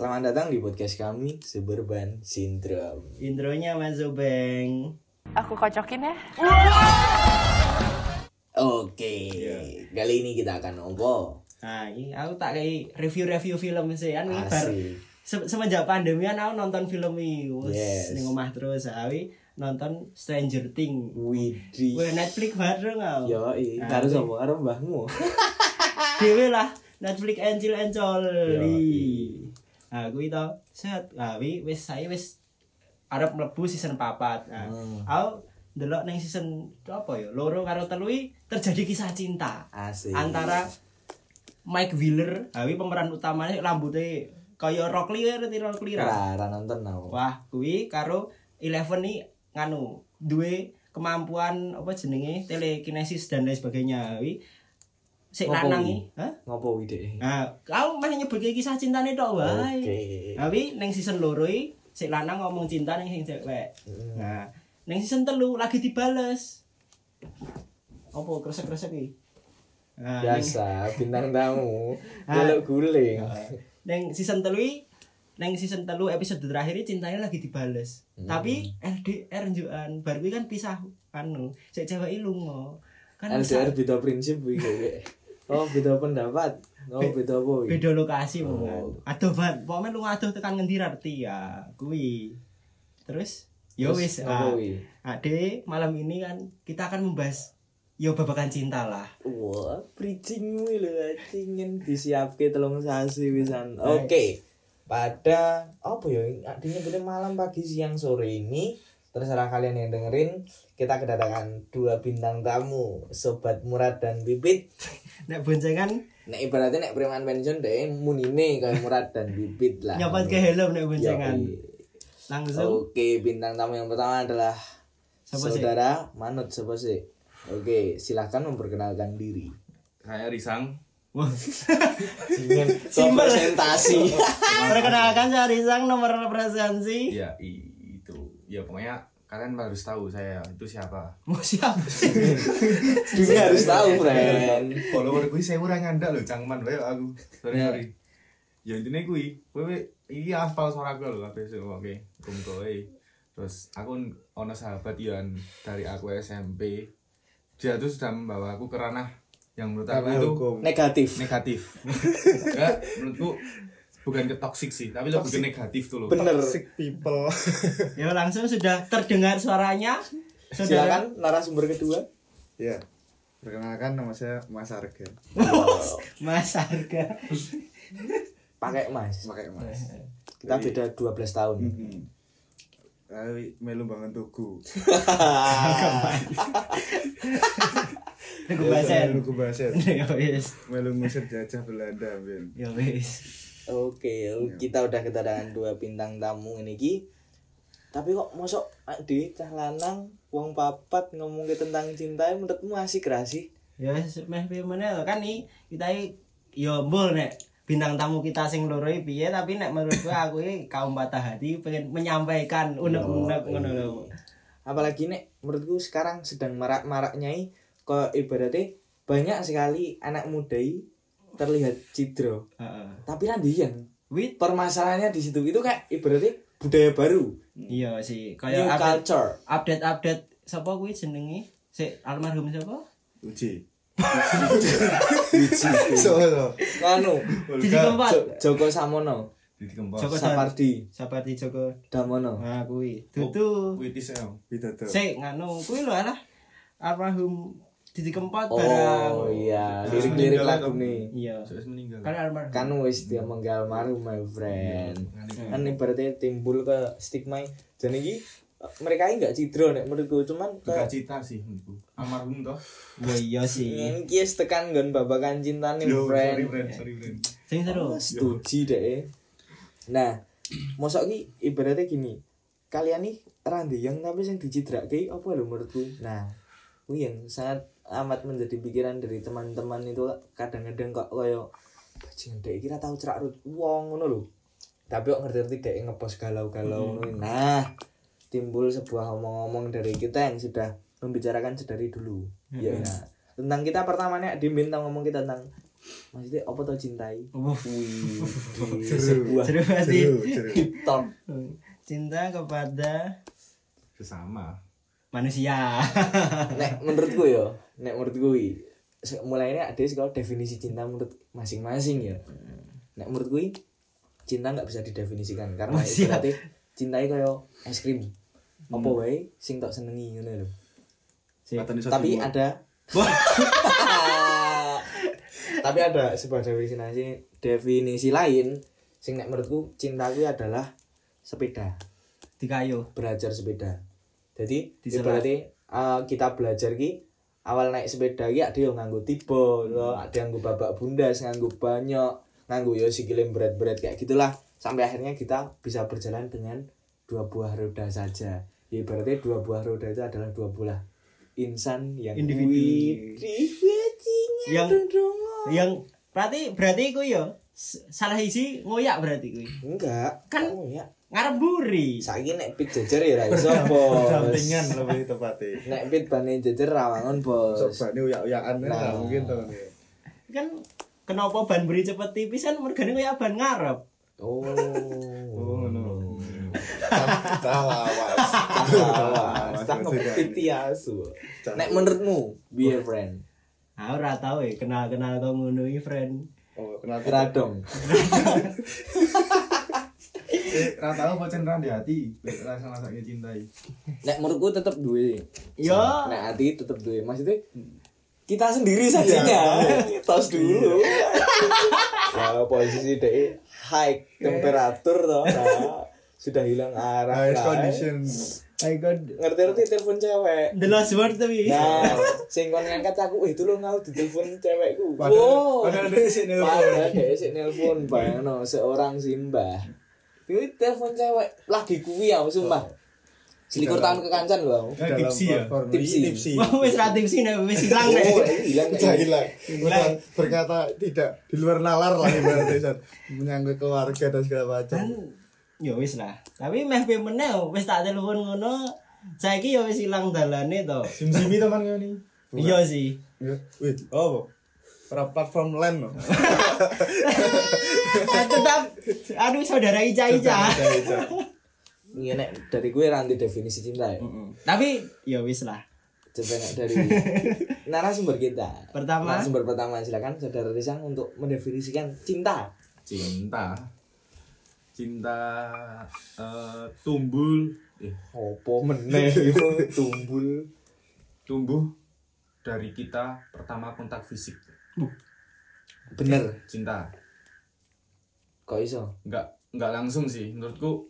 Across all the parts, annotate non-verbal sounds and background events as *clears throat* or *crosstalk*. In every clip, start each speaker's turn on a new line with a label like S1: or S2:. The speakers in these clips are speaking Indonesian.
S1: Selamat datang di podcast kami Suburban Syndrome.
S2: Intronya Mas Zobeng.
S3: Aku kocokin ya.
S1: Oke, kali ini kita akan ngopo.
S2: Nah, ini aku tak kayak review-review film sih kan bar se- semenjak pandemi kan aku nonton film ini
S1: Yes.
S2: ning omah terus aku nonton Stranger Things.
S1: Widih.
S2: Weh Netflix bareng aku.
S1: Yo,
S2: Nah,
S1: harus
S2: ini
S1: apa? Harus mbahmu. *laughs*
S2: Dewe lah Netflix Encol.
S1: Yoi.
S2: Nah, aku itu set, nah, wi- wis saya wis arep mlebu season 4. Nah,
S1: Hmm.
S2: aku ndelok ning season apa ya? Loro karo telu terjadi kisah cinta.
S1: Asik.
S2: antara Mike Wheeler, hawi pemeran utamanya rambutnya kaya Rock Lee ngerti Rock Lee ra?
S1: Ra, ra nonton aku.
S2: Wah, kuwi karo Eleven nih nganu duwe kemampuan apa jenenge telekinesis dan lain sebagainya. Hawi sik lanang iki, hah?
S1: Ngopo wide?
S2: Nah, kau masih nyebut kisah cintane tok wae.
S1: Oke.
S2: Tapi neng season loro iki sik lanang ngomong cinta ning sing cewek.
S1: Hmm.
S2: Nah, neng season telu lagi dibales. Apa kresek-kresek iki? Nah, neng-
S1: Biasa bintang tamu. *laughs*
S2: Ah.
S1: Jaluk guling.
S2: Neng season telu iki- neng season telu episode terakhir ini cintanya lagi dibales.
S1: Hmm.
S2: Tapi LDR njukan bar kuwi kan pisah anu, sik cewek lunga. Kan
S1: LDR
S2: bisa-
S1: beda prinsip iki. *laughs* Oh, beda pendapat. Oh, beda apa
S2: beda lokasi
S1: Oh.
S2: oh. Aduh ban, pokoknya lu ngaduh tekan ngendi arti ya, kuwi. Terus yo
S1: Terus
S2: wis ah? Ade malam ini kan kita akan membahas yo babakan cinta lah.
S1: Wah, preaching gue lho, ingin disiapke telung sasi pisan. Oke. Pada apa ya? Artinya pada malam, pagi, siang, sore ini terserah kalian yang dengerin kita kedatangan dua bintang tamu sobat Murad dan Bibit
S2: Nek boncengan
S1: nek ibaratnya nek preman pensiun deh munine kayak Murad dan Bibit lah
S2: nyopot ke helm nek boncengan. Langsung
S1: Oke, bintang tamu yang pertama adalah
S2: Siapa sih?
S1: saudara Manut siapa sih? Oke, silahkan memperkenalkan diri.
S4: Saya Risang. *laughs*
S2: Wah.
S1: Dengan
S2: Simpel.
S1: presentasi. *laughs*
S2: Perkenalkan saya Risang nomor representasi.
S4: Ya itu. Ya pokoknya kalian harus tahu saya itu siapa.
S2: Mau *laughs* siapa?
S1: Dunia harus tahu, friend.
S4: Follower gue saya ora nyandak loh cangman wae aku. Sorry
S1: Ya.
S4: sorry. Ya intinya gue, gue iki aspal suara gue loh kabeh sing oke. Kumpul Terus aku ono sahabat Ian dari aku SMP. Dia tuh sudah membawa aku ke ranah yang menurut aku itu
S1: Negatif.
S4: negatif. *laughs* Menurutku bukan ke toxic sih, tapi lebih ke negatif tuh loh.
S1: Bener.
S5: people. *laughs*
S2: ya langsung sudah terdengar suaranya. Saudara
S1: Silakan narasumber kedua.
S5: ya. Perkenalkan nama saya Mas Arga. *laughs*
S2: Mas Harga.
S1: Pakai Mas.
S5: Pakai Mas.
S1: Kita beda 12 tahun.
S5: Hmm. Tapi melu bangun tugu.
S2: Tunggu basen.
S5: Melu ke Baset. *laughs*
S2: Ya.
S5: Melu ngusir jajah Belanda, Ben.
S2: Ya wis.
S1: Oke, kita udah kedatangan dua bintang tamu ini ki. Tapi kok mosok di cah lanang wong papat ngomong tentang cinta menurutmu asik gak sih?
S2: Ya wis meh piye kan iki kita iki ya mbul nek bintang tamu kita sing loro iki piye tapi nek menurut gua *laughs* aku iki kaum patah hati pengen menyampaikan unek-unek ngono lho.
S1: apalagi nek menurutku sekarang sedang marak-maraknya kok ibaratnya banyak sekali anak muda i terlihat cidro
S2: Heeh.
S1: tapi randian
S2: Wit
S1: permasalahannya di situ itu kayak ibaratnya budaya baru
S2: iya sih
S1: new
S2: kaya update
S1: culture
S2: update update sapa kuwi jenenge sik almarhum sapa
S5: Uji. *laughs*
S1: Wiji.
S5: So, so.
S1: nganu
S2: Didi keempat
S1: Jo- Joko Samono
S4: Jadi kempot.
S2: Joko
S1: Sapardi
S2: Sapardi Joko
S1: Damono
S2: nah kuwi dudu
S4: Witis ya.
S5: Pidato.
S2: sik nganu kuwi lho alah almarhum Didi Kempot barang.
S1: oh iya lirik-lirik
S4: meninggal
S1: lagu nih.
S2: Iya.
S4: Meninggal.
S2: kan almarhum
S1: kan wis dia menggal almarhum my friend. Kan ibaratnya timbul ke stigma jadi ini mereka ini gak cidro nek menurutku cuman ke
S4: cita sih menurutku. Almarhum toh.
S2: Wah iya sih.
S1: Ini kies tekan gon babakan cinta nih
S4: Yo, sorry
S1: friend.
S4: friend, sorry friend.
S2: sing seru.
S1: Oh, setuju deh. Nah mosok ki ibaratnya gini. Kalian nih randiang tapi yang dicidrake apa lho menurutku? Nah kuwi yang sangat amat menjadi pikiran dari teman-teman itu kadang-kadang kok koyo bajing dek kira tahu cerak rut wong ngono lho. Tapi kok ngerti-ngerti dek ngepost galau-galau ngono nah timbul sebuah omong-omong dari kita yang sudah membicarakan sedari dulu. Ya nah tentang kita pertamanya di bintang ngomong kita tentang maksudnya apa tuh cintai? Wih, di
S5: Seru.
S1: sebuah
S2: seru pasti.
S1: Talk
S2: Cinta kepada
S4: Sesama.
S2: manusia.
S1: nek menurutku ya nek menurutku i, se- mulainya ada sih kalau definisi cinta menurut masing-masing ya. Nek menurutku i, cinta nggak bisa didefinisikan karena
S2: siap.
S1: berarti cintai kayak es krim. Apa wae sing tak senengi ngono lho. Tapi ada *laughs* tapi ada sebuah definisi definisi lain sing nek menurutku cinta kuwi adalah sepeda.
S2: Di kayu.
S1: belajar sepeda. Jadi berarti uh, kita belajar ki awal naik sepeda ki ada yang nganggo tiba loh, ada yang nganggo babak bundas nganggo banyak nganggo yo sikile berat-berat kayak gitulah sampai akhirnya kita bisa berjalan dengan dua buah roda saja ya berarti dua buah roda itu adalah dua buah insan yang
S2: Individu. Yang-. Yang berarti berarti ku yo salah isi ngoyak berarti ku.
S1: enggak
S2: Kan-
S1: ya
S2: Ngarep buri.
S1: saiki nek pit jejer ya ra *laughs* iso bos
S5: Berdampingan lebih tepatnya.
S1: nek pit bane jejer rawangan bos
S5: Coba ini uyak-uyakan kan
S1: Nah.
S5: mungkin tuh.
S2: Kan kenapa ban buri cepet tipis kan mergane ngoyak ban ngarep.
S1: Oh.
S5: Oh, no. Salah, Mas.
S1: Awas, cakep pitiasu. Nek menurutmu, be a friend.
S2: Aku ora tau ya kenal-kenal kok ngono friend.
S5: Oh, kenal
S1: Radong.
S4: Eh, ra tau pancen ra di hati. Rasa rasake cintai.
S1: Nek menurutku tetep duwe.
S2: Yo.
S1: Nek hati tetep duwe. Maksudnya kita sendiri sajinya. Tos dulu. ya posisi DE high temperatur toh. Nah, sudah hilang arah. Kan.
S5: condition.
S2: My god.
S1: Ngerti-ngerti telepon cewek.
S2: The last word tapi.
S1: Nah, sing kon ngangkat aku, eh itu lo ngau ditelepon cewekku.
S5: Padahal-
S1: Wow.
S5: padahal dia sih nelpon.
S1: Padahal dia sih nelpon, bayangno seorang simbah. Itu telepon cewek lagi kuwi ya, sumpah. Selikur tahun kekancan loh aku.
S4: Eh,
S5: Dalam
S4: tipsi ya?
S1: Tipsi.
S5: tipsi.
S2: Wah, wis ra tipsi nek wis ilang nek.
S1: Oh, ini hilang
S5: hilang. Udah berkata tidak di luar nalar lah ibaratnya San. menyangkut keluarga dan segala macam.
S2: Ya wis lah. Tapi meh pe meneh wis tak telepon ngono. Saiki ya wis ilang dalane to.
S4: Sim-simi teman ngene.
S2: Iya sih.
S5: Ya, Wih, oh, para platform lain loh. *laughs*
S2: Ah, Tetap aduh saudara Ica Ica.
S1: Iya nek dari gue ranti definisi cinta ya.
S2: Tapi ya wis lah.
S1: Coba nek dari *laughs* narasumber kita.
S2: Pertama.
S1: Narasumber pertama silakan saudara Rizang untuk mendefinisikan cinta.
S4: Cinta. Cinta eh, tumbul eh,
S1: Opo meneh itu *laughs* tumbul.
S4: tumbuh dari kita pertama kontak fisik.
S1: Bener.
S4: Cinta.
S1: Kok iso?
S4: nggak nggak langsung sih menurutku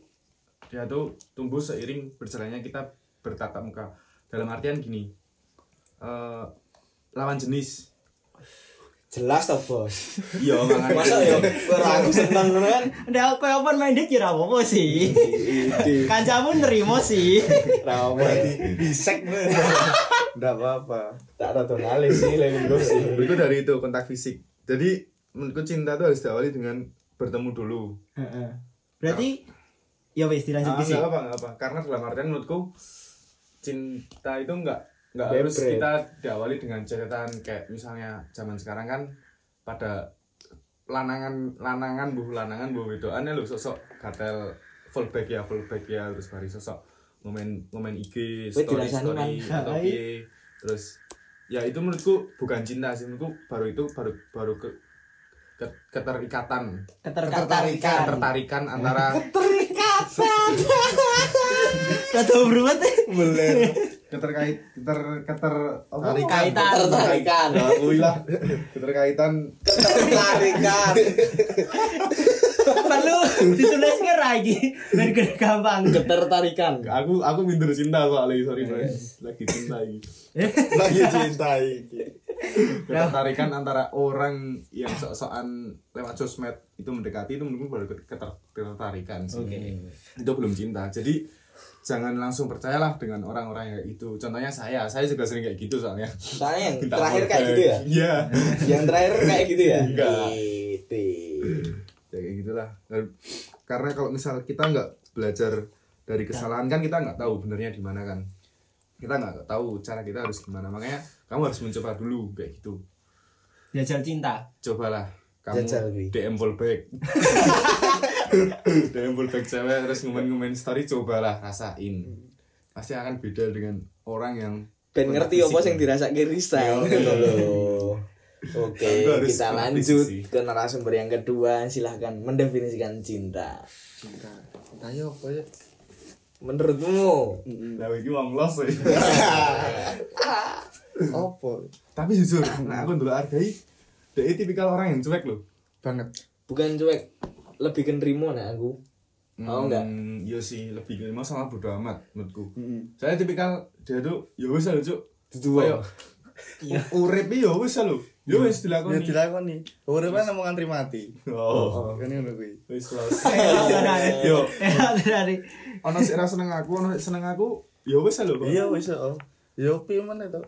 S4: dia tuh tumbuh seiring berjalannya kita bertatap muka dalam artian gini eh lawan jenis
S1: Jelas toh, Bos.
S4: iya makanya
S1: Masa ya ora aku seneng ngono kan.
S2: Ndak koyo open minded kira apa sih.
S1: Ide.
S2: Kancamu nerimo sih.
S1: Ra apa ya.
S5: Bisek Enggak apa-apa.
S1: Tak rada ngalih sih lek ngono sih.
S4: menurutku dari itu kontak fisik jadi menurutku cinta tuh harus diawali dengan bertemu dulu
S2: Heeh. Berarti ya wis dilanjut
S4: ah,
S2: sih.
S4: apa apa karena dalam artian menurutku cinta itu nggak nggak harus kita diawali dengan catatan kayak misalnya zaman sekarang kan pada lanangan lanangan bu lanangan bu wedoan ya lu sosok gatel fullback ya fullback ya terus bari sosok ngomen ngomen IG story story atau piye. terus ya itu menurutku bukan cinta sih menurutku baru itu baru baru ke, ke- keterikatan
S2: Ketertarikan.
S4: ketertarikan antara *laughs*
S2: Kata berubah
S5: Beler.
S4: Keterkait keter keter apa
S2: Kaitan.
S1: Ketertarikan.
S4: Wih lah keterkaitan
S1: Ketertarikan.
S2: Perlu ditulis ke lagi biar gede gampang.
S1: Ketertarikan.
S4: aku aku minder cinta soalnya sorry mas lagi cinta ini
S5: Lagi cintai.
S4: ketertarikan antara orang yang sok-sokan lewat sosmed itu mendekati itu menurutku baru keter- ketertarikan sih itu belum cinta jadi jangan langsung percayalah dengan orang-orang yang itu contohnya saya saya juga sering kayak gitu soalnya
S1: Soalnya yang *laughs*
S4: Minta
S1: terakhir kayak gitu ya.
S4: iya
S1: Yang terakhir kayak gitu ya.
S4: Enggak.
S1: Gitu.
S4: ya kayak gitulah karena kalau misal kita nggak belajar dari kesalahan kan kita nggak tahu benernya di mana kan kita nggak tahu cara kita harus gimana makanya kamu harus mencoba dulu kayak gitu
S2: Jajal cinta.
S4: cobalah kamu
S1: Jajal.
S4: DM fallback *laughs* DM fallback cewek terus ngumen-ngumen story cobalah rasain pasti akan beda dengan orang yang
S1: ben ngerti apa sing dirasake Risa gitu loh. Oke,
S4: harus
S1: kita lanjut ke narasumber yang kedua. Silahkan mendefinisikan cinta.
S5: cinta cinta yo apa ya
S1: Menurutmu?
S4: Lah iki wong los ya. *laughs*
S5: apa
S4: Tapi jujur, nah aku dulu hargai dia tipikal orang yang cuek loh.
S5: banget
S1: Bukan cuek, lebih ke nerimo nah aku. Mau enggak?
S4: Hmm, Iya sih, lebih ke mau sama bodo amat menurutku.
S5: Heeh.
S4: Saya tipikal dia tuh ya wis lah cuk. Kayak
S2: Iya.
S4: urip ya wis lah lho. Ya wis
S5: ya
S4: dilakoni.
S5: dilakoni urip kan mau ngantri mati
S4: Oh.
S5: kan ngono kuwi
S4: Wis los. *laughs*
S2: Yo.
S4: Ono sik ra seneng aku, ono seneng aku, ya wis lah lho.
S5: iya wis oh yo piye meneh to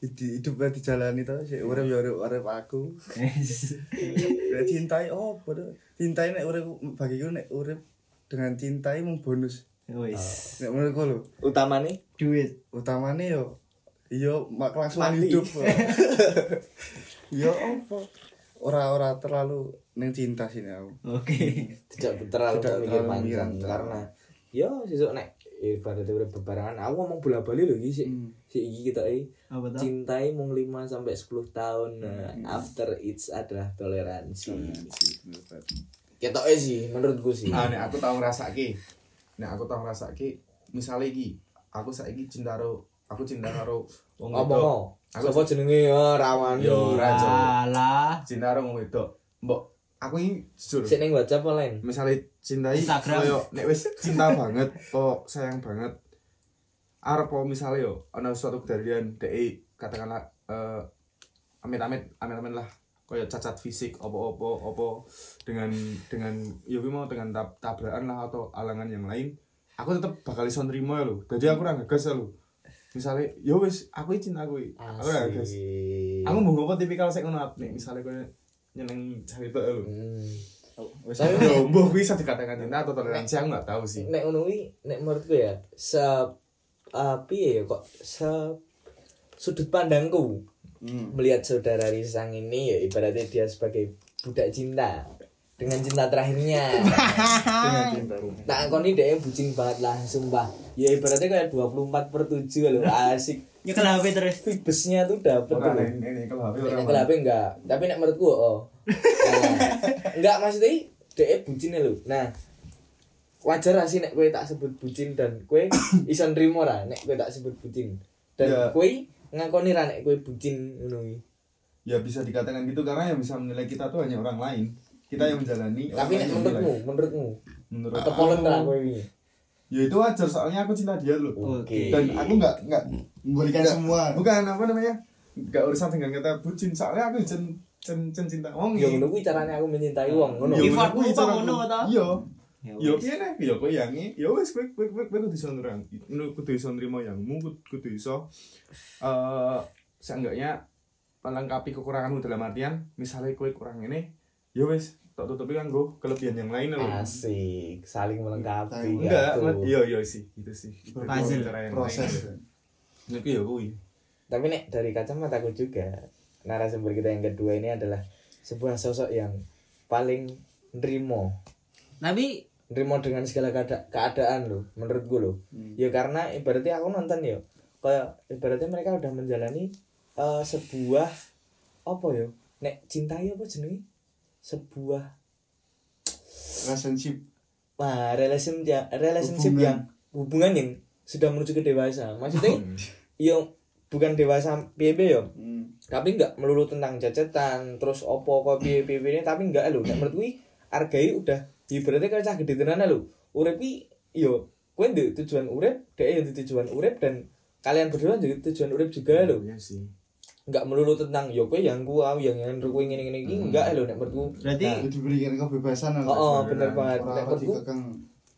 S5: hidup wae dijalani to sik urip yo urip urip aku. *laughs* Ya cintai oh bodoh cintai nek urip bagiku nek urip dengan cintai mung bonus.
S2: Wis.
S5: nek menurutku lho.
S1: Utama nih
S2: Duit.
S5: utamane yo iya mak kelangsungan
S1: Mati.
S5: hidup *laughs* yo. Apa? Ora ora terlalu neng cinta sih aku.
S2: Oke.
S1: tidak terlalu
S5: Tidak terlalu
S1: panjang karena ya sesuk nek ibaratnya udah bebarengan aku ngomong bola bali lho iki sik
S5: Hmm.
S1: sik iki kita eh cintai mung 5 sampai 10 tahun nah, after it's adalah toleransi ketoke sih menurutku sih
S4: Ah, nek aku tau ngrasake. Nek aku tau ngrasake, misale iki aku saiki cinta karo aku cinta karo wong wedok.
S1: Aku sapa jenenge ya rawani.
S4: Yo, ora, Cok.
S2: Alah.
S4: Cinta karo wong wedok. Mbok aku ini jujur.
S1: Sik ning WhatsApp apa lain?
S4: misalnya cintai
S2: Instagram.
S4: koyo nek wis cinta *laughs* banget po sayang banget. Arep po misalnya yo ana suatu kejadian DE katakanlah eh amit-amit amit-amit lah. Koyo cacat fisik opo-opo opo dengan dengan yo kuwi mau dengan tab tabrakan lah atau alangan yang lain. Aku tetep bakal iso nrimo lho. Jadi aku ora ngegas lho. Misalnya yo wis aku iki cinta kuwi. Aku ora ngegas. Aku mau ngopo tipikal sik ngono nek misalnya koyo nyeneng cerita lho
S1: Hmm.
S5: wis
S1: Tapi
S4: Yo, mbah bisa dikatakan cinta atau toleransi aku nggak tahu sih.
S1: nek ngono kuwi nek menurutku ya se uh, piye ya kok se sudut pandangku
S5: Hmm.
S1: melihat saudara Risang ini ya ibaratnya dia sebagai budak cinta dengan cinta terakhirnya *laughs*
S5: dengan cinta
S1: tak angkoni dia bucin banget lah sumpah ya ibaratnya kayak 24 per 7 loh asik
S2: Nyekel HP terus.
S1: vibesnya tuh dapet loh
S4: nek ini kalau HP
S1: enggak, tapi nek menurutku oh. Nah, *laughs* enggak maksudnya dhek bucinnya lho. Nah, wajar sih nek kowe tak sebut bucin dan kowe *coughs* iso nrimo ra nek kowe tak sebut bucin. Dan
S4: Ya.
S1: kowe ngakoni ra nek kowe bucin ngono.
S4: Ya bisa dikatakan gitu karena yang bisa menilai kita tuh hanya orang lain. Kita yang menjalani.
S1: Tapi nek
S4: yang
S1: menurutmu,
S4: menilai.
S1: menurutmu
S4: menurut
S1: kepolen ra
S4: aku,
S1: kowe iki.
S4: Ya itu wajar soalnya aku cinta dia loh.
S1: Oke.
S4: Dan aku nggak nggak
S5: memberikan
S4: nggak-
S5: semua
S4: Bukan apa namanya? Nggak urusan dengan kata bucin soalnya aku cen cen cen cinta wong.
S1: Ya ngono kuwi carane aku mencintai wong ngono.
S4: Iya, bener kuwi
S2: apa ngono, ta?
S4: Iya.
S2: Ya
S4: Yo piye nek yo kowe yangi, yo wis kowe kowe kowe kudu iso nrang. Ngono kudu iso nrimo yangmu, kudu- iso eh seenggaknya melengkapi kekuranganmu dalam artian misalnya kowe kurang ini, yo wis tak tutupi kan gue kelebihan yang lain loh.
S1: Asik, saling melengkapi.
S4: Enggak,
S1: gitu.
S4: iya iya sih, itu sih. Itu
S5: proses
S4: Itu ya kuwi.
S1: Tapi nek dari kacamataku juga narasumber kita yang kedua ini adalah sebuah sosok yang paling nerimo,
S2: Tapi
S1: nerimo dengan segala keada- keadaan loh, menurut gue loh. Ya karena ibaratnya aku nonton ya, kayak ibaratnya mereka udah menjalani eh, sebuah apa ya, nek cintai apa jenenge? Sebuah
S5: relationship
S1: Wah, relationship ya, relationship
S5: Hubungan.
S1: yang hubungan yang sudah menuju ke dewasa. Maksudnya, *laughs* yo bukan dewasa piye yo,
S5: hmm.
S1: tapi nggak melulu tentang cacetan terus opo kok piye piye piye, tapi enggak lho. Nek menurut kuwi hargai udah ibaratnya kalau cah gede tenan lho. Urip ki yo kowe ndek tujuan urip dhek yo ndek tujuan urip dan kalian berdua juga tujuan urip juga lho.
S4: Iya sih.
S1: nggak melulu tentang yo kowe yang gua yang yang kowe ngene ngene iki enggak lho nek menurutku
S2: berarti
S1: Nah,
S5: jadi diberikan kebebasan lah.
S1: oh, oh bener banget. Nek menurutku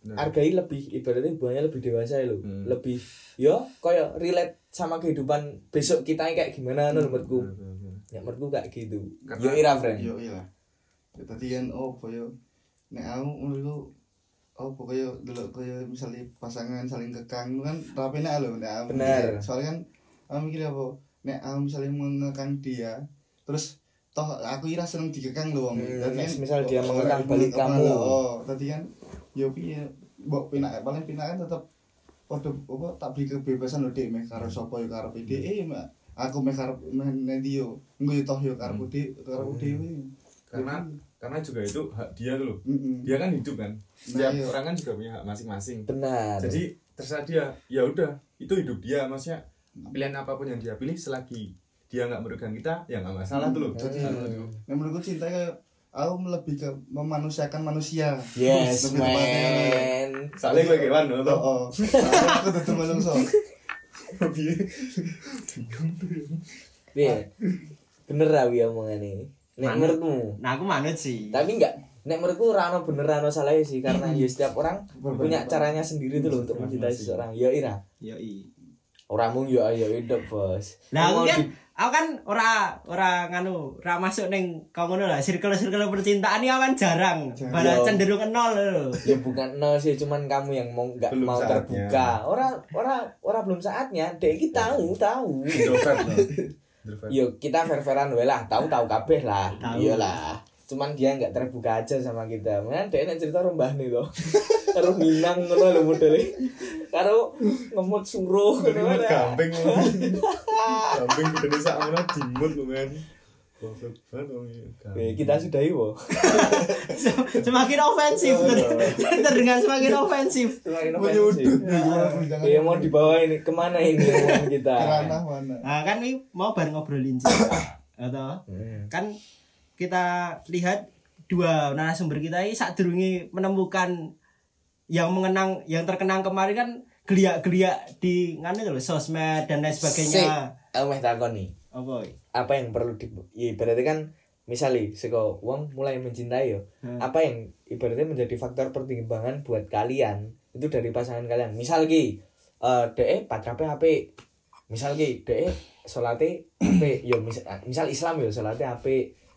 S5: dikekang
S4: Bener.
S1: hargai lebih ibaratnya hubungannya lebih dewasa lho
S4: Hmm.
S1: lebih yo koyo relate sama kehidupan besok kita kayak gimana lho menurutku
S4: Bener, bener, bener.
S1: nek menurutku kayak gitu
S4: Karena-
S1: yo ira friend
S5: yo iya lah ya tadi kan oh koyo nek aku menurutku oh pokoknya dulu koyo misalnya pasangan saling kekang itu kan tapi nek lho nek aku
S1: Bener.
S5: mikir. soalnya kan aku mikir apa nek aku misalnya mengekang dia terus toh aku ira seneng digekang lho wong.
S1: Hmm,
S5: kan
S1: misal dia
S5: ora
S1: mengekang
S5: ibu
S1: balik kamu.
S5: Oh, tadi kan yo piye mbok pinak paling pinak kan tetep padha apa tak beri kebebasan lho Dik meh karo sapa yo karo PDE Mak. aku meh karo nanti yo? Engko yo toh yo karo Dik karo dhewe.
S4: karena karena juga itu hak dia loh dia kan hidup kan? Setiap
S5: iya.
S4: orang kan juga punya hak masing-masing.
S1: Benar.
S4: Jadi terserah dia. Ya udah itu hidup dia. Maksudnya pilihan apa pun yang dia pilih selagi dia nggak merugikan kita ya nggak masalah tuh loh
S5: Jadi,
S1: Hmm.
S5: Nah, menurutku cinta kayak aku lebih ke memanusiakan manusia.
S1: yes
S5: Lebih
S1: man
S4: soalnya gue kewan loh
S5: Oh, oh. Soalnya aku tuh menungso.
S1: Piye? bener ra wi omongane nek menurutmu
S2: Nah, aku manut sih.
S1: tapi enggak nek menurutku ora ono bener ora ono salah sih karena *clears throat* ya setiap orang
S5: Berbeda.
S1: punya caranya sendiri tuh loh untuk mencintai seseorang ya ira
S2: Yoi.
S1: orang mung yo ayo hidup bos
S2: Nah, aku kan aku kan ora ora nganu, ora masuk ning kau ngono lah, circle-circle percintaan ini awan jarang. Pada
S1: Yo.
S2: cenderung nol lho.
S1: ya bukan nol sih cuman kamu yang mau nggak mau
S4: saatnya.
S1: terbuka. Orang orang orang belum saatnya. Dek kita tahu tahu.
S4: Loh. *laughs*
S1: Yo kita fair fairan wae lah. Tahu tahu kabeh lah. Iyalah cuman dia nggak terbuka aja sama kita. Mana dia nek cerita rombah nih loh *laughs* karo minang ngono lho modele karo ngemut suruh ngono
S4: Ngemut gamping loh *laughs* gamping gede sak mana dimut loh kan iki.
S1: Oke, kita sudahi wo *laughs*
S2: Semakin ofensif. Ter- terdengar semakin ofensif.
S1: Iya mau dibawa ini ke mana ini kita?
S2: Nah, kan ini mau bareng ngobrolin sih. *coughs* Atau?
S1: Hmm.
S2: kan kita lihat dua narasumber kita ini saat menemukan yang mengenang yang terkenang kemarin kan geliak-geliak di itu loh, sosmed dan lain sebagainya.
S1: Aku meh takon nih
S2: Apa?
S1: apa yang perlu di ya, ibaratnya kan misalnya seko uang mulai mencintai yo
S2: Hmm.
S1: apa yang ibaratnya menjadi faktor pertimbangan buat kalian itu dari pasangan kalian misal ki eh de pacape HP misal ki de salate HP yo misal, misal Islam yo salate HP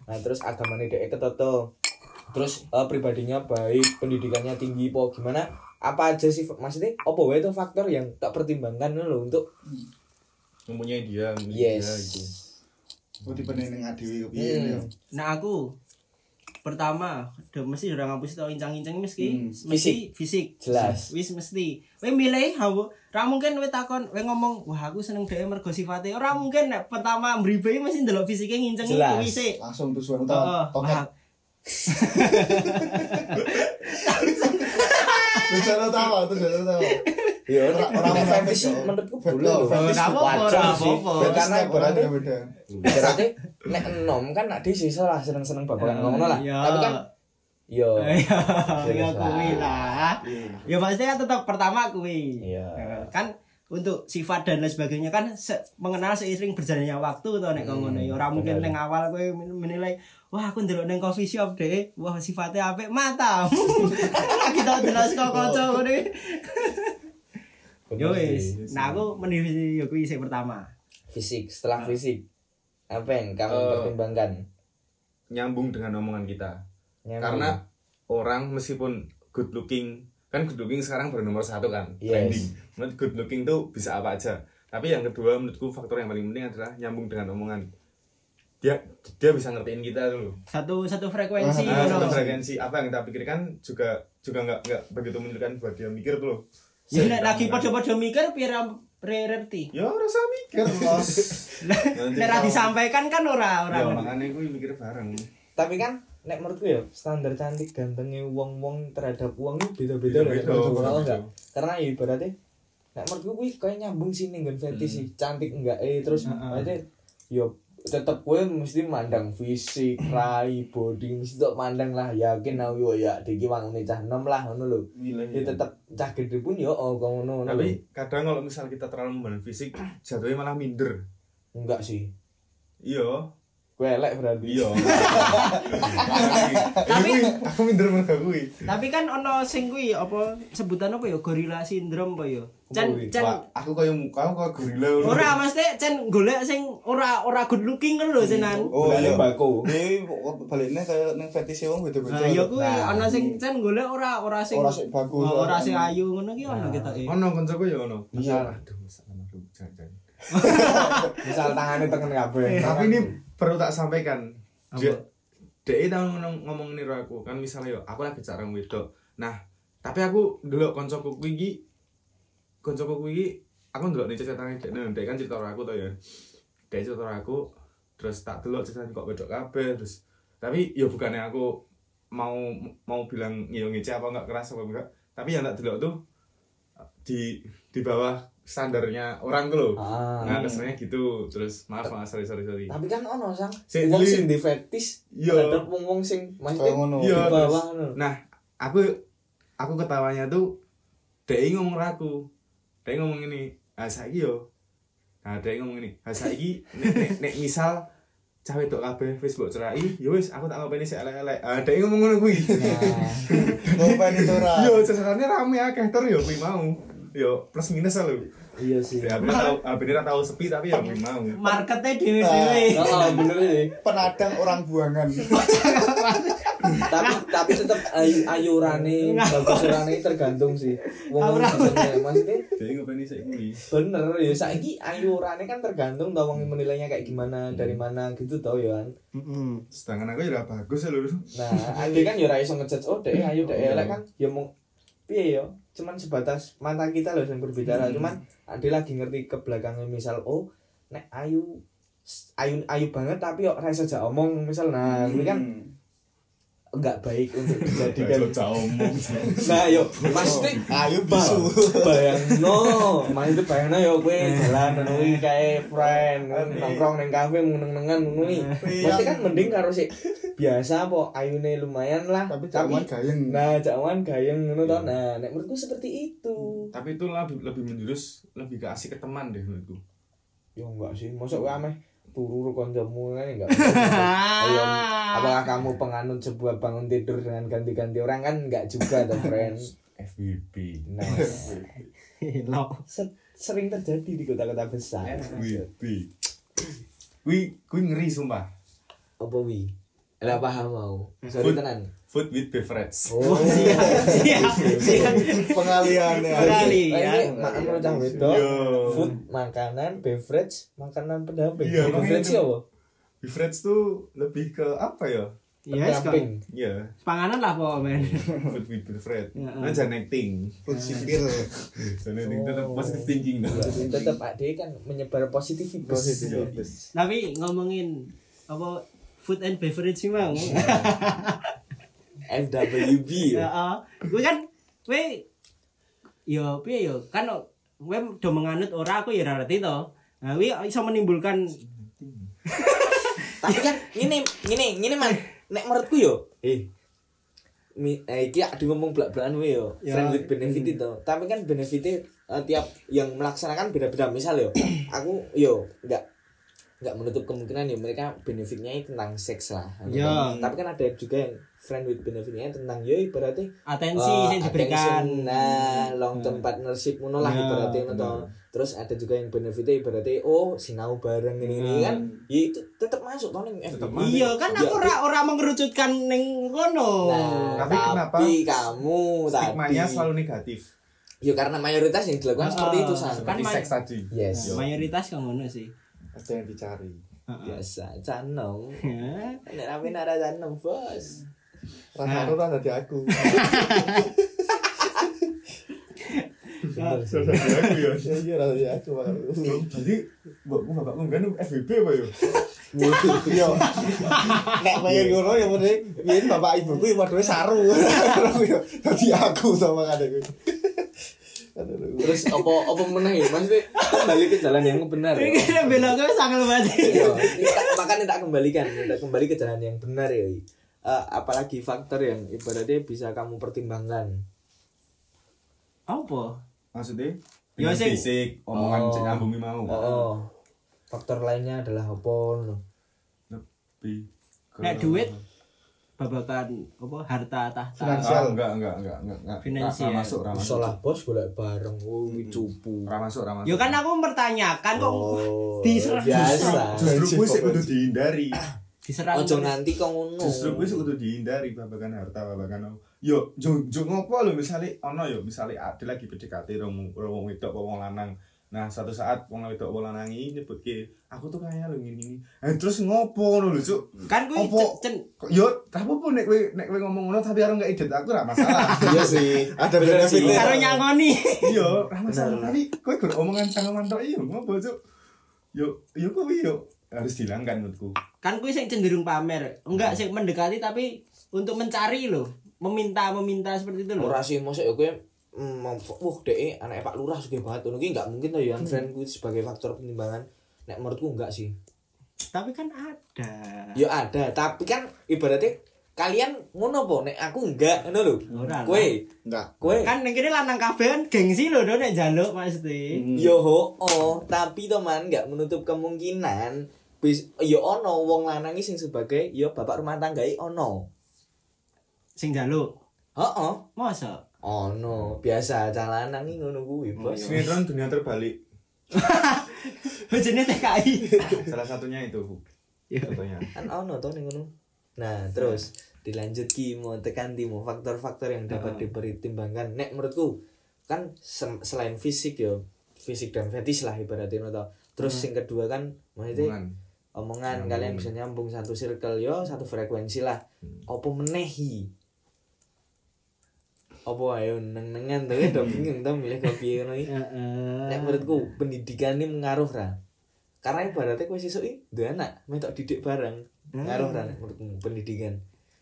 S1: nah terus agamanya de ketoto terus eh, pribadinya baik pendidikannya tinggi po gimana? Apa aja sih maksudnya apa wae itu faktor yang tak pertimbangkan loh untuk
S4: mempunyai dia milik
S1: yes.
S4: dia gitu.
S5: Oh tipe neng adewe kepiye
S1: Hmm.
S5: ya.
S2: Nah aku pertama udah mesti udah ngapus tau incang-incang mesti
S5: Hmm,
S2: mesti fisik.
S1: Jelas.
S2: wis mesti we milih hawo ora mungkin we takon we ngomong wah aku seneng dhewe mergo sifate ora mungkin nek pertama mribe mesti ndelok fisike nginceng kuwi sik
S5: Langsung tujuan
S2: Heeh. *laughs*
S5: utama. Toket. Tujuan utama, tujuan utama.
S1: Ya, nek nek
S5: munafik
S1: fetish sih
S5: kok.
S1: menurutku
S5: fetish
S2: Ora apa-apa, ora.
S1: Ya, Karena
S5: beda.
S1: ibaratnya nek enom kan nak di sisa lah seneng-seneng babakan ngono lah.
S2: Iya.
S1: Tapi kan yo
S2: Iya, ya
S1: Jelas
S2: kuwi
S1: lah.
S2: lah. Ya pasti kan tetap pertama kuwi.
S1: Iya.
S2: Kan untuk sifat dan lain sebagainya kan se- mengenal seiring berjalannya waktu to nek
S1: Hmm,
S2: ngono ya. Ora mungkin ning awal kowe men- menilai wah aku ndelok ning coffee shop deh, wah sifatnya apik mata. Lagi *laughs* tau jelas kok kanca ngono. Yo wis. Nah aku menilai yo kuwi sing pertama.
S1: fisik setelah fisik apa yang kamu
S4: Eh,
S1: pertimbangkan?
S4: nyambung dengan omongan kita
S1: Nyambung.
S4: karena orang meskipun good looking kan good looking sekarang baru nomor satu kan
S1: Yes.
S4: trending menurut good looking tuh bisa apa aja tapi yang kedua menurutku faktor yang paling penting adalah nyambung dengan omongan dia dia bisa ngertiin kita dulu
S2: Satu satu frekuensi
S4: nah, satu frekuensi apa yang kita pikirkan juga juga nggak nggak begitu menunjukkan buat dia mikir tuh
S2: Ya lagi
S4: kan.
S2: padha-padha mikir pira priority.
S4: ya rasa mikir *laughs*
S2: Nek ra
S4: kalau-
S2: disampaikan kan ora ora.
S4: ya makanya gue mikir bareng
S1: Tapi kan nek menurutku ya standar cantik gantengnya wong-wong terhadap uang itu Beda-beda, dari menurutku
S4: beda-beda.
S1: enggak. Karena ya ibaratnya nek menurutku kuwi kayak nyambung sih ning fetish sih cantik enggak eh terus
S2: Heeh.
S1: maksudnya yo tetep gue mesti mandang fisik, rai, body mesti tok mandang lah yakin aku yo ya diki wangune cah enom lah ngono lho. Ya tetep cah gede pun yo oh ngono
S4: tapi kadang kalau misal kita terlalu memandang fisik *clears throat* jatuhnya malah minder
S1: enggak sih.
S4: iya
S1: Gue elek berarti.
S4: iya *laughs* tapi aku minder mereka gue
S2: Tapi kan ono sing kuwi apa sebutan apa ya gorila sindrom apa ya? Cen
S1: kuwi?
S2: cen
S4: aku kayak muka aku kayak gorila
S2: ora mesti cen golek sing ora ora good looking kan lho senan.
S5: Oh
S1: Bulane
S5: iya.
S1: bako.
S5: Ini baliknya kayak neng fetish wong beda-beda.
S2: Nah, ya kuwi
S1: Nah,
S2: ono sing cen golek ora ora sing
S5: Ora sing bagus.
S2: Oh, ora sing ayu ngono ki ono
S1: Nah.
S2: ketoke.
S4: ono koncoku ya ono
S1: Iya.
S4: aduh masalah aduh jangan jangan *laughs*
S1: Misal tangannya tekan kabeh.
S4: tapi ini perlu tak sampaikan dia dia tau ngomong ngomong niru aku. Kan misalnya yo aku lagi jarang wedok. Nah tapi aku dulu koncoku kuwi iki koncoku kuwi iki aku ndelok nih ceritanya dia dia kan cerita aku tuh ya dia cerita aku terus tak delok ceritanya kok wedok kabeh terus tapi ya bukannya aku mau mau bilang yo ngece apa enggak keras apa enggak. Tapi yang tak delok tuh di di bawah standarnya orang tuh loh
S1: Ah.
S4: nah kesannya gitu terus maaf maaf sorry sorry sorry
S1: Tapi kan ono sang
S4: Sing
S1: wong sing di fetish
S4: Iya.
S1: terhadap wong wong sing maksudnya
S5: ngono.
S1: di
S4: Iya,
S1: bawah ngono.
S4: Nah, aku aku ketawanya tuh dia ngomong raku. Dia ngomong ini, ah saiki yo. Nah, dia ngomong ini, ah saiki nek, nek, nek misal cawe tok kabeh wis mbok cerai, ya wis aku tak ngopeni sik elek-elek. Ah, dia ngomong ngono kuwi.
S1: Nah,
S5: Ngopeni itu ora.
S4: Yo, sebenarnya rame akeh tur yo kuwi mau. Yo, plus minus lah lho.
S1: iya sih.
S4: Ya, bener tau, ah, bener tau sepi tapi yo kuwi mau.
S2: marketnya dewe-dewe
S1: Oh, bener sih.
S5: Penadang orang buangan.
S1: tapi tapi tetap ayu ayurane bagus urane tergantung sih wong maksudnya
S4: ngopeni sik kuwi.
S1: bener ya saiki ayurane kan tergantung tau wong menilainya kayak gimana dari mana gitu tau ya kan.
S4: Sedangkan aku ya bagus ya lho.
S1: nah ade kan ya ora iso ngejudge oh dek ayu dek elek kan ya mau piye ya cuman sebatas mata kita loh yang berbicara cuman ade lagi ngerti ke belakangnya misal oh nek ayu ayu ayu banget tapi kok iso jak omong misal. Nah ini kan enggak baik untuk *laughs* dijadikan. *laughs* Nah, yo maksudnya
S5: Ayo bisu.
S1: Bayangno, *laughs* maksudnya bayangno yo kowe jalan kuwi kae friend nongkrong ning kafe meneng-nengan ngono kuwi. Mesti kan mending karo sik biasa apa ayune lumayan lah.
S5: Tapi jaman gayeng.
S1: Nah, jaman gayeng ngono to. Nah, nek menurutku seperti itu.
S4: Tapi itu lebih lebih menjurus lebih ke asik ke teman deh menurutku.
S1: Yo enggak sih, mosok kowe ameh turu kancamu kan enggak. Ayo, *laughs* apakah kamu penganut sebuah bangun tidur dengan ganti-ganti orang kan enggak juga tuh, friend.
S4: FWB.
S1: Nah,
S2: Lo.
S1: se- sering terjadi di kota-kota besar.
S4: FWB. Wih, kuwi ngeri sumpah.
S1: Apa wi? Lah paham mau. Sorry tenan.
S4: Food with beverage.
S1: Oh, *laughs*
S2: siap siap
S5: Pengaliannya.
S2: Sekali.
S1: Ini
S2: ya.
S1: makan wedok.
S4: Yo.
S1: Food, makanan, beverage, makanan pendamping.
S4: Iya,
S1: beverage apa?
S4: Beverage tuh lebih ke apa ya?
S2: Yes, kok.
S1: Pendamping.
S4: Iya,
S2: panganan lah pokoknya men
S4: food with beverage.
S2: Iya.
S4: Nah, jangan acting.
S5: Food sipil.
S4: Jangan acting tetap
S1: Oh.
S4: positive thinking
S1: tetap ade kan menyebar positif
S5: Positif.
S2: tapi ngomongin apa food and beverage sih mau *laughs*
S1: FWB
S2: ya
S1: ya.
S2: gue kan gue yo piye yo? Kan gue udah menganut ora aku ya ngerti to. Nah gue iso menimbulkan
S1: Tapi kan ini ini ini man nek menurutku yo eh. Mi, eh, iki adu ngomong belak-belakan we yo
S2: Ya.
S1: friend with benefit itu. Tapi kan benefitnya eh, tiap yang melaksanakan beda-beda. Misal yo *clears throat* aku yo enggak nggak menutup kemungkinan ya mereka benefitnya itu tentang seks lah
S2: Ya.
S1: tapi kan ada juga yang friend with benefitnya tentang yo ibaratnya
S2: atensi
S1: eh,
S2: yang diberikan
S1: attention, nah long term partnership ngono lah
S2: Ya,
S1: ibaratnya ngono toh. terus ada juga yang benefitnya ibaratnya oh sinau bareng ini ini kan ya itu tetap masuk toh ning
S4: Tetep
S1: FBB.
S4: masuk.
S2: iya kan
S1: Ya,
S2: aku ora ora mengerucutkan ning kono
S1: Nah,
S4: Tapi kenapa
S1: kamu
S4: Stigmanya
S1: tadi
S4: selalu negatif.
S1: ya karena mayoritas yang dilakukan
S2: Ah,
S1: seperti itu san
S2: kan
S4: Seperti seks tadi.
S1: yes
S4: Yo.
S2: mayoritas kan ngono sih
S5: Ada yang dicari.
S1: biasa canong *laughs* nek rame nara canong bos
S5: Rasa aku *laughs* rasa di aku.
S4: aku ya.
S5: Iya iya aku.
S4: Jadi, bapakmu bapakmu kan FWB apa ya?
S5: Iya. Nek pengen ngono ya mending bapak ibuku ya padha saru. *laughs* Ya dadi aku sama kadek kuwi. Aduh.
S1: Terus apa apa meneh ya maksudnya kembali ke jalan yang benar ya
S2: Ini beloknya sangat banget
S1: Iya, makanya tak kembalikan, tak kembali ke jalan yang benar ya. Eh, apalagi faktor yang ibaratnya bisa kamu pertimbangkan.
S2: apa
S4: Maksudnya?
S2: Ya,
S4: fisik, omongan
S1: Oh.
S4: nyambungi mau.
S1: Oh, faktor lainnya adalah apa?
S4: Lebih ke-
S2: nek duit babakan apa harta tahta
S5: Finansial.
S4: Ah, enggak, enggak, enggak, enggak, enggak.
S2: Finansial.
S4: Ra- ra masuk, ra masuk.
S1: Bisa lah bos golek bareng, oh cupu.
S4: Ra masuk, ra masuk.
S2: Yo kan aku mempertanyakan kok
S1: Oh, *laughs*
S2: diserang
S1: biasa.
S4: Justru gue sih kudu dihindari.
S2: diserang
S1: Ojo nganti kok ngono.
S4: Justru gue sih kudu dihindari babakan harta, babakan apa. Yo, jo jo ngopo lho misale ono yo misale ada lagi PDKT rong rong wedok wong lanang. Nah, suatu saat wong wedok wong lanangi nyebutke, aku tuh kaya lho ngene. Eh terus ngopo ngono lho, Cuk?
S2: Kan kuwi cen
S4: Kok- Yo, tak apa nek kowe nek kowe ngomong ngono tapi karo gak idet aku ora masalah. *laughs*
S1: iya sih
S5: Ada benefitnya.
S2: karo nyangoni.
S4: Iya, ora masalah. Tapi kowe gur omongan cangkeman tok iya ngopo, Cuk? Yo, yo kuwi yo harus dihilangkan menurutku.
S2: Kan kuwi sing cenderung pamer. Enggak sing mendekati tapi untuk mencari loh. Meminta meminta seperti itu loh.
S1: ora sih mosok ya kowe mm, wah dek anak Pak Lurah sugih banget. Ki enggak mungkin tuh ya friend kuwi sebagai faktor pertimbangan nek menurutku enggak sih.
S2: Tapi kan ada.
S1: ya ada. Tapi kan ibaratnya kalian ngono po nek aku enggak ngono lho. Kowe?
S5: Enggak.
S1: kowe?
S2: Kan ning kene lanang kabeh kan gengsi lho do nek njaluk maksudnya.
S1: yo ho oh tapi teman enggak menutup kemungkinan bis yo ono wong lanang iki sing sebagai yo bapak rumah tangga ono.
S2: Sing njaluk.
S1: heeh.
S2: Masa?
S1: Ono biasa calanang iki ngono kuwi bos.
S4: Sinetron dunia terbalik. *laughs*
S2: Bojone TKI. *laughs*
S4: Salah satunya itu.
S2: Iya.
S4: Contohnya.
S1: kan ono to ning ngono. Nah terus dilanjut ki mau tekan ti mau faktor-faktor yang dapat dipertimbangkan nek menurutku kan selain fisik yo fisik dan fetis lah ibaratnya no to. Terus yang kedua kan maksudnya omongan. kalian bisa nyambung satu circle yo satu frekuensi lah. Opo menehi opo ayo neng-nengan tuh udah bingung tuh milih kopi ngono iki.
S2: Heeh.
S1: nek menurutku pendidikan ini mengaruh ra? Karena ibaratnya kue sisuk iki duwe anak metok didik bareng ngaruh ra nek menurutmu pendidikan?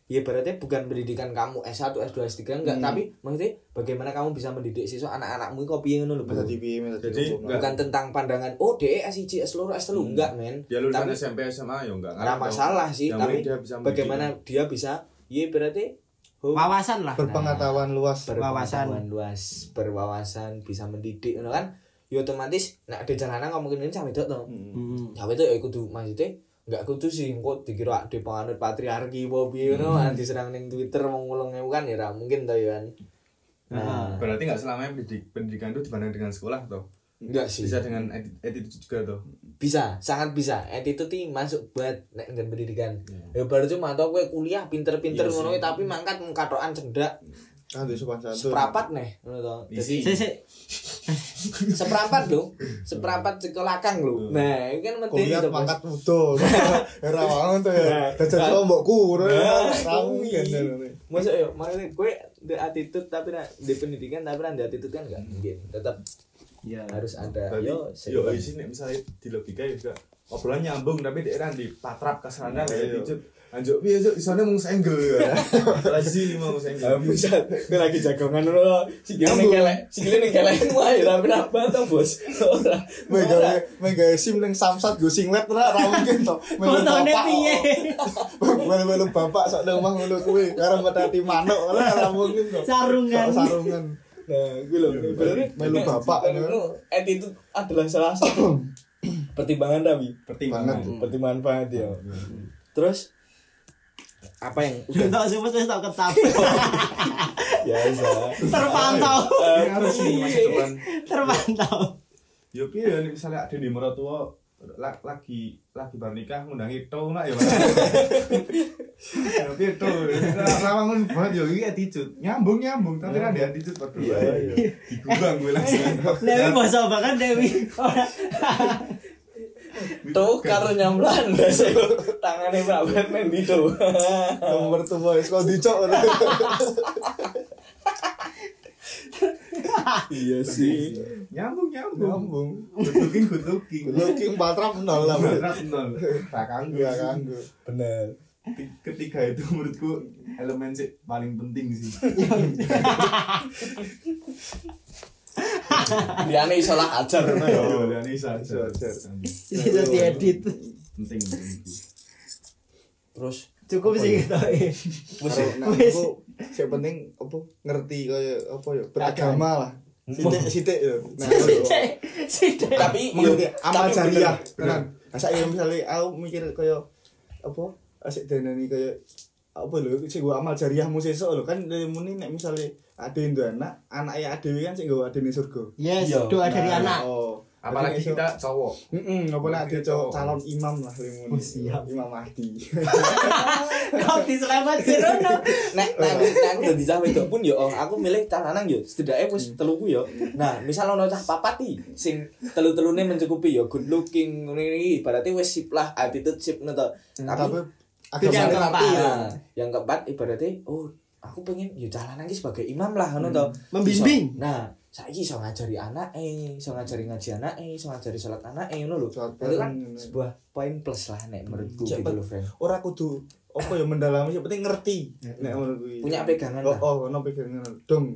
S1: Ya ibaratnya bukan pendidikan kamu S1, S2, S3 enggak tapi maksudnya bagaimana kamu bisa mendidik siswa anak-anakmu kok piye ngono lho
S5: Masa
S1: Bro.
S5: TV, masa
S4: Jadi,
S5: TV.
S4: enggak.
S1: bukan tentang pandangan oh DE S1, S2, S3 enggak men.
S4: Dia lulusan
S1: tapi
S4: SMP SMA ya enggak
S1: ora masalah sih
S4: Yang
S1: tapi
S4: dia bisa
S1: bagaimana dia bisa ya berarti
S2: Wawasan lah.
S5: berpengetahuan luas.
S1: berwawasan luas berwawasan bisa mendidik ngono kan ya otomatis nek ada jalanan ngomongin ini sampe to
S2: Heeh.
S1: Tapi itu ya kudu maksudnya enggak kudu sih kok dikira di penganut patriarki apa piye ngono nanti serang ning Twitter mau ngulung kan ya mungkin to ya kan. Nah,
S4: Berarti enggak selamanya pendidik, pendidikan itu dibanding dengan sekolah toh.
S1: Enggak sih.
S4: Bisa dengan attitude juga toh.
S1: Bisa, sangat bisa. Attitude ini masuk buat nek dengan pendidikan. Ya baru cuma tau kowe kuliah pinter-pinter
S4: Iya
S1: ngono tapi mangkat mengkatokan cendak
S5: Kan di sopan santun.
S1: seprapat nih ngono to. Jadi
S2: Sik sik.
S1: seprapat lho, seprapat sekolahkang lho. Nah, itu kan penting
S5: Kuliah pangkat utuh. *laughs* Era wangun tuh ya. Dajal lombokku. Ramu kan.
S1: Masa ya, makanya gue di attitude tapi nah, di pendidikan tapi nah, di attitude kan nggak mungkin. Tetap
S2: Ya.
S1: harus ada
S4: Berarti
S1: yo
S4: yo nek misalnya di logika ya juga obrolan nyambung tapi daerah di patrap kasarnya
S5: Iya,
S4: kayak
S5: iya.
S4: dicut. Anjuk piye cuk isone mung senggel ya. *laughs* Lagi mau senggel.
S1: Ah, bisa gue lagi jagongan dulu sikile ning kelek sikile ning kelek wae ra apa to bos ora
S5: Mega mega sim ning samsat go singlet ora ra mungkin to.
S2: Fotone
S5: bapak.
S2: piye? *laughs*
S5: Melu melu bapak sok nang omah ngono kuwi karo metati manuk ora ra mungkin to.
S2: Sarungan.
S5: Sarungan.
S1: Nah gue loh berarti
S5: Melu bapak,
S1: itu attitude adalah salah satu *coughs* pertimbangan tapi
S4: Pertimbangan.
S5: Banget.
S1: pertimbangan banget ya terus apa yang udah
S2: tak ketap. *laughs*
S1: biasa
S2: Terpantau.
S4: Ini harus nih masa *laughs* depan.
S2: Terpantau.
S4: Yo piye ya misalnya ada di mertua lagi lagi bar nikah ngundangi to nak ya. *laughs* Ya piye to. Lawangun banget yo iki attitude. Nyambung nyambung tapi kan ada attitude padha.
S1: Iya, iya.
S4: Digubang gue langsung. *laughs*
S2: Dewi basa banget Dewi. *laughs*
S1: Tuh karo nyamblan dasar tangannya Pak Batman gitu
S5: Nomor tuh boy, kok dicok. *laughs*
S1: iya sih
S4: Nyambung nyambung.
S5: Nyambung.
S4: Good looking good looking.
S5: Looking patrap nol lah.
S4: Berat nol. Tak kanggu.
S5: Enggak kanggo.
S1: bener
S4: Keti- Ketiga itu menurutku elemen sih paling penting sih.
S1: dia iso lah ajar ya.
S4: Dan ini saja.
S5: Saja.
S2: Bisa diedit.
S4: Penting
S1: terus
S2: Cukup sih gitu.
S5: Karo nek
S2: Wis.
S5: aku sing penting apa ngerti kaya apa ya beragama lah. Sithik-sithik ya. *laughs* Nah.
S2: Sithik.
S1: tapi
S5: amal jariah tenan. Masa ya misalnya aku mikir kaya apa asik danani kaya apa lho sing gua amal jariahmu sesuk lho kan dari muni nek misalnya ada yang anak anak ya ada kan sing gak ada di surga
S2: Yes,
S1: Iya.
S2: doa dari
S5: Nah,
S2: anak.
S5: oh
S4: apalagi
S5: Jadi
S4: kita cowok
S5: nek
S4: Apalagi
S5: dia
S4: cowok.
S5: calon imam lah limun.
S2: Oh, siap.
S5: Imam Mahdi. *laughs*
S2: Kok diselamat Rono?
S1: nek nek aku- nek aku dadi cah wedok pun yo oh, aku milih cah lanang yo setidaknya wis teluku yo nah misal ono cah papat iki sing telu-telune mencukupi yo good looking iki ibaratnya wis sip lah attitude sip ngono to
S5: Tapi
S1: tapi
S2: Yang
S1: yang
S2: keempat.
S1: keempat nah, yang keempat ibaratnya oh aku pengen yo cah lanang sebagai imam lah ngono to
S2: Membimbing.
S1: Nah saiki iso ngajari anak eh iso ngajari ngaji anak eh iso ngajari salat anak eh ngono lho itu kan sebuah poin plus lah nek menurutku
S5: Cek,
S1: gitu loh friend
S5: ora kudu apa ya mendalami yang penting ngerti nek kuwi.
S1: Punya pegangan
S5: Oh,
S1: lah.
S5: oh, ono pegangan. Dong.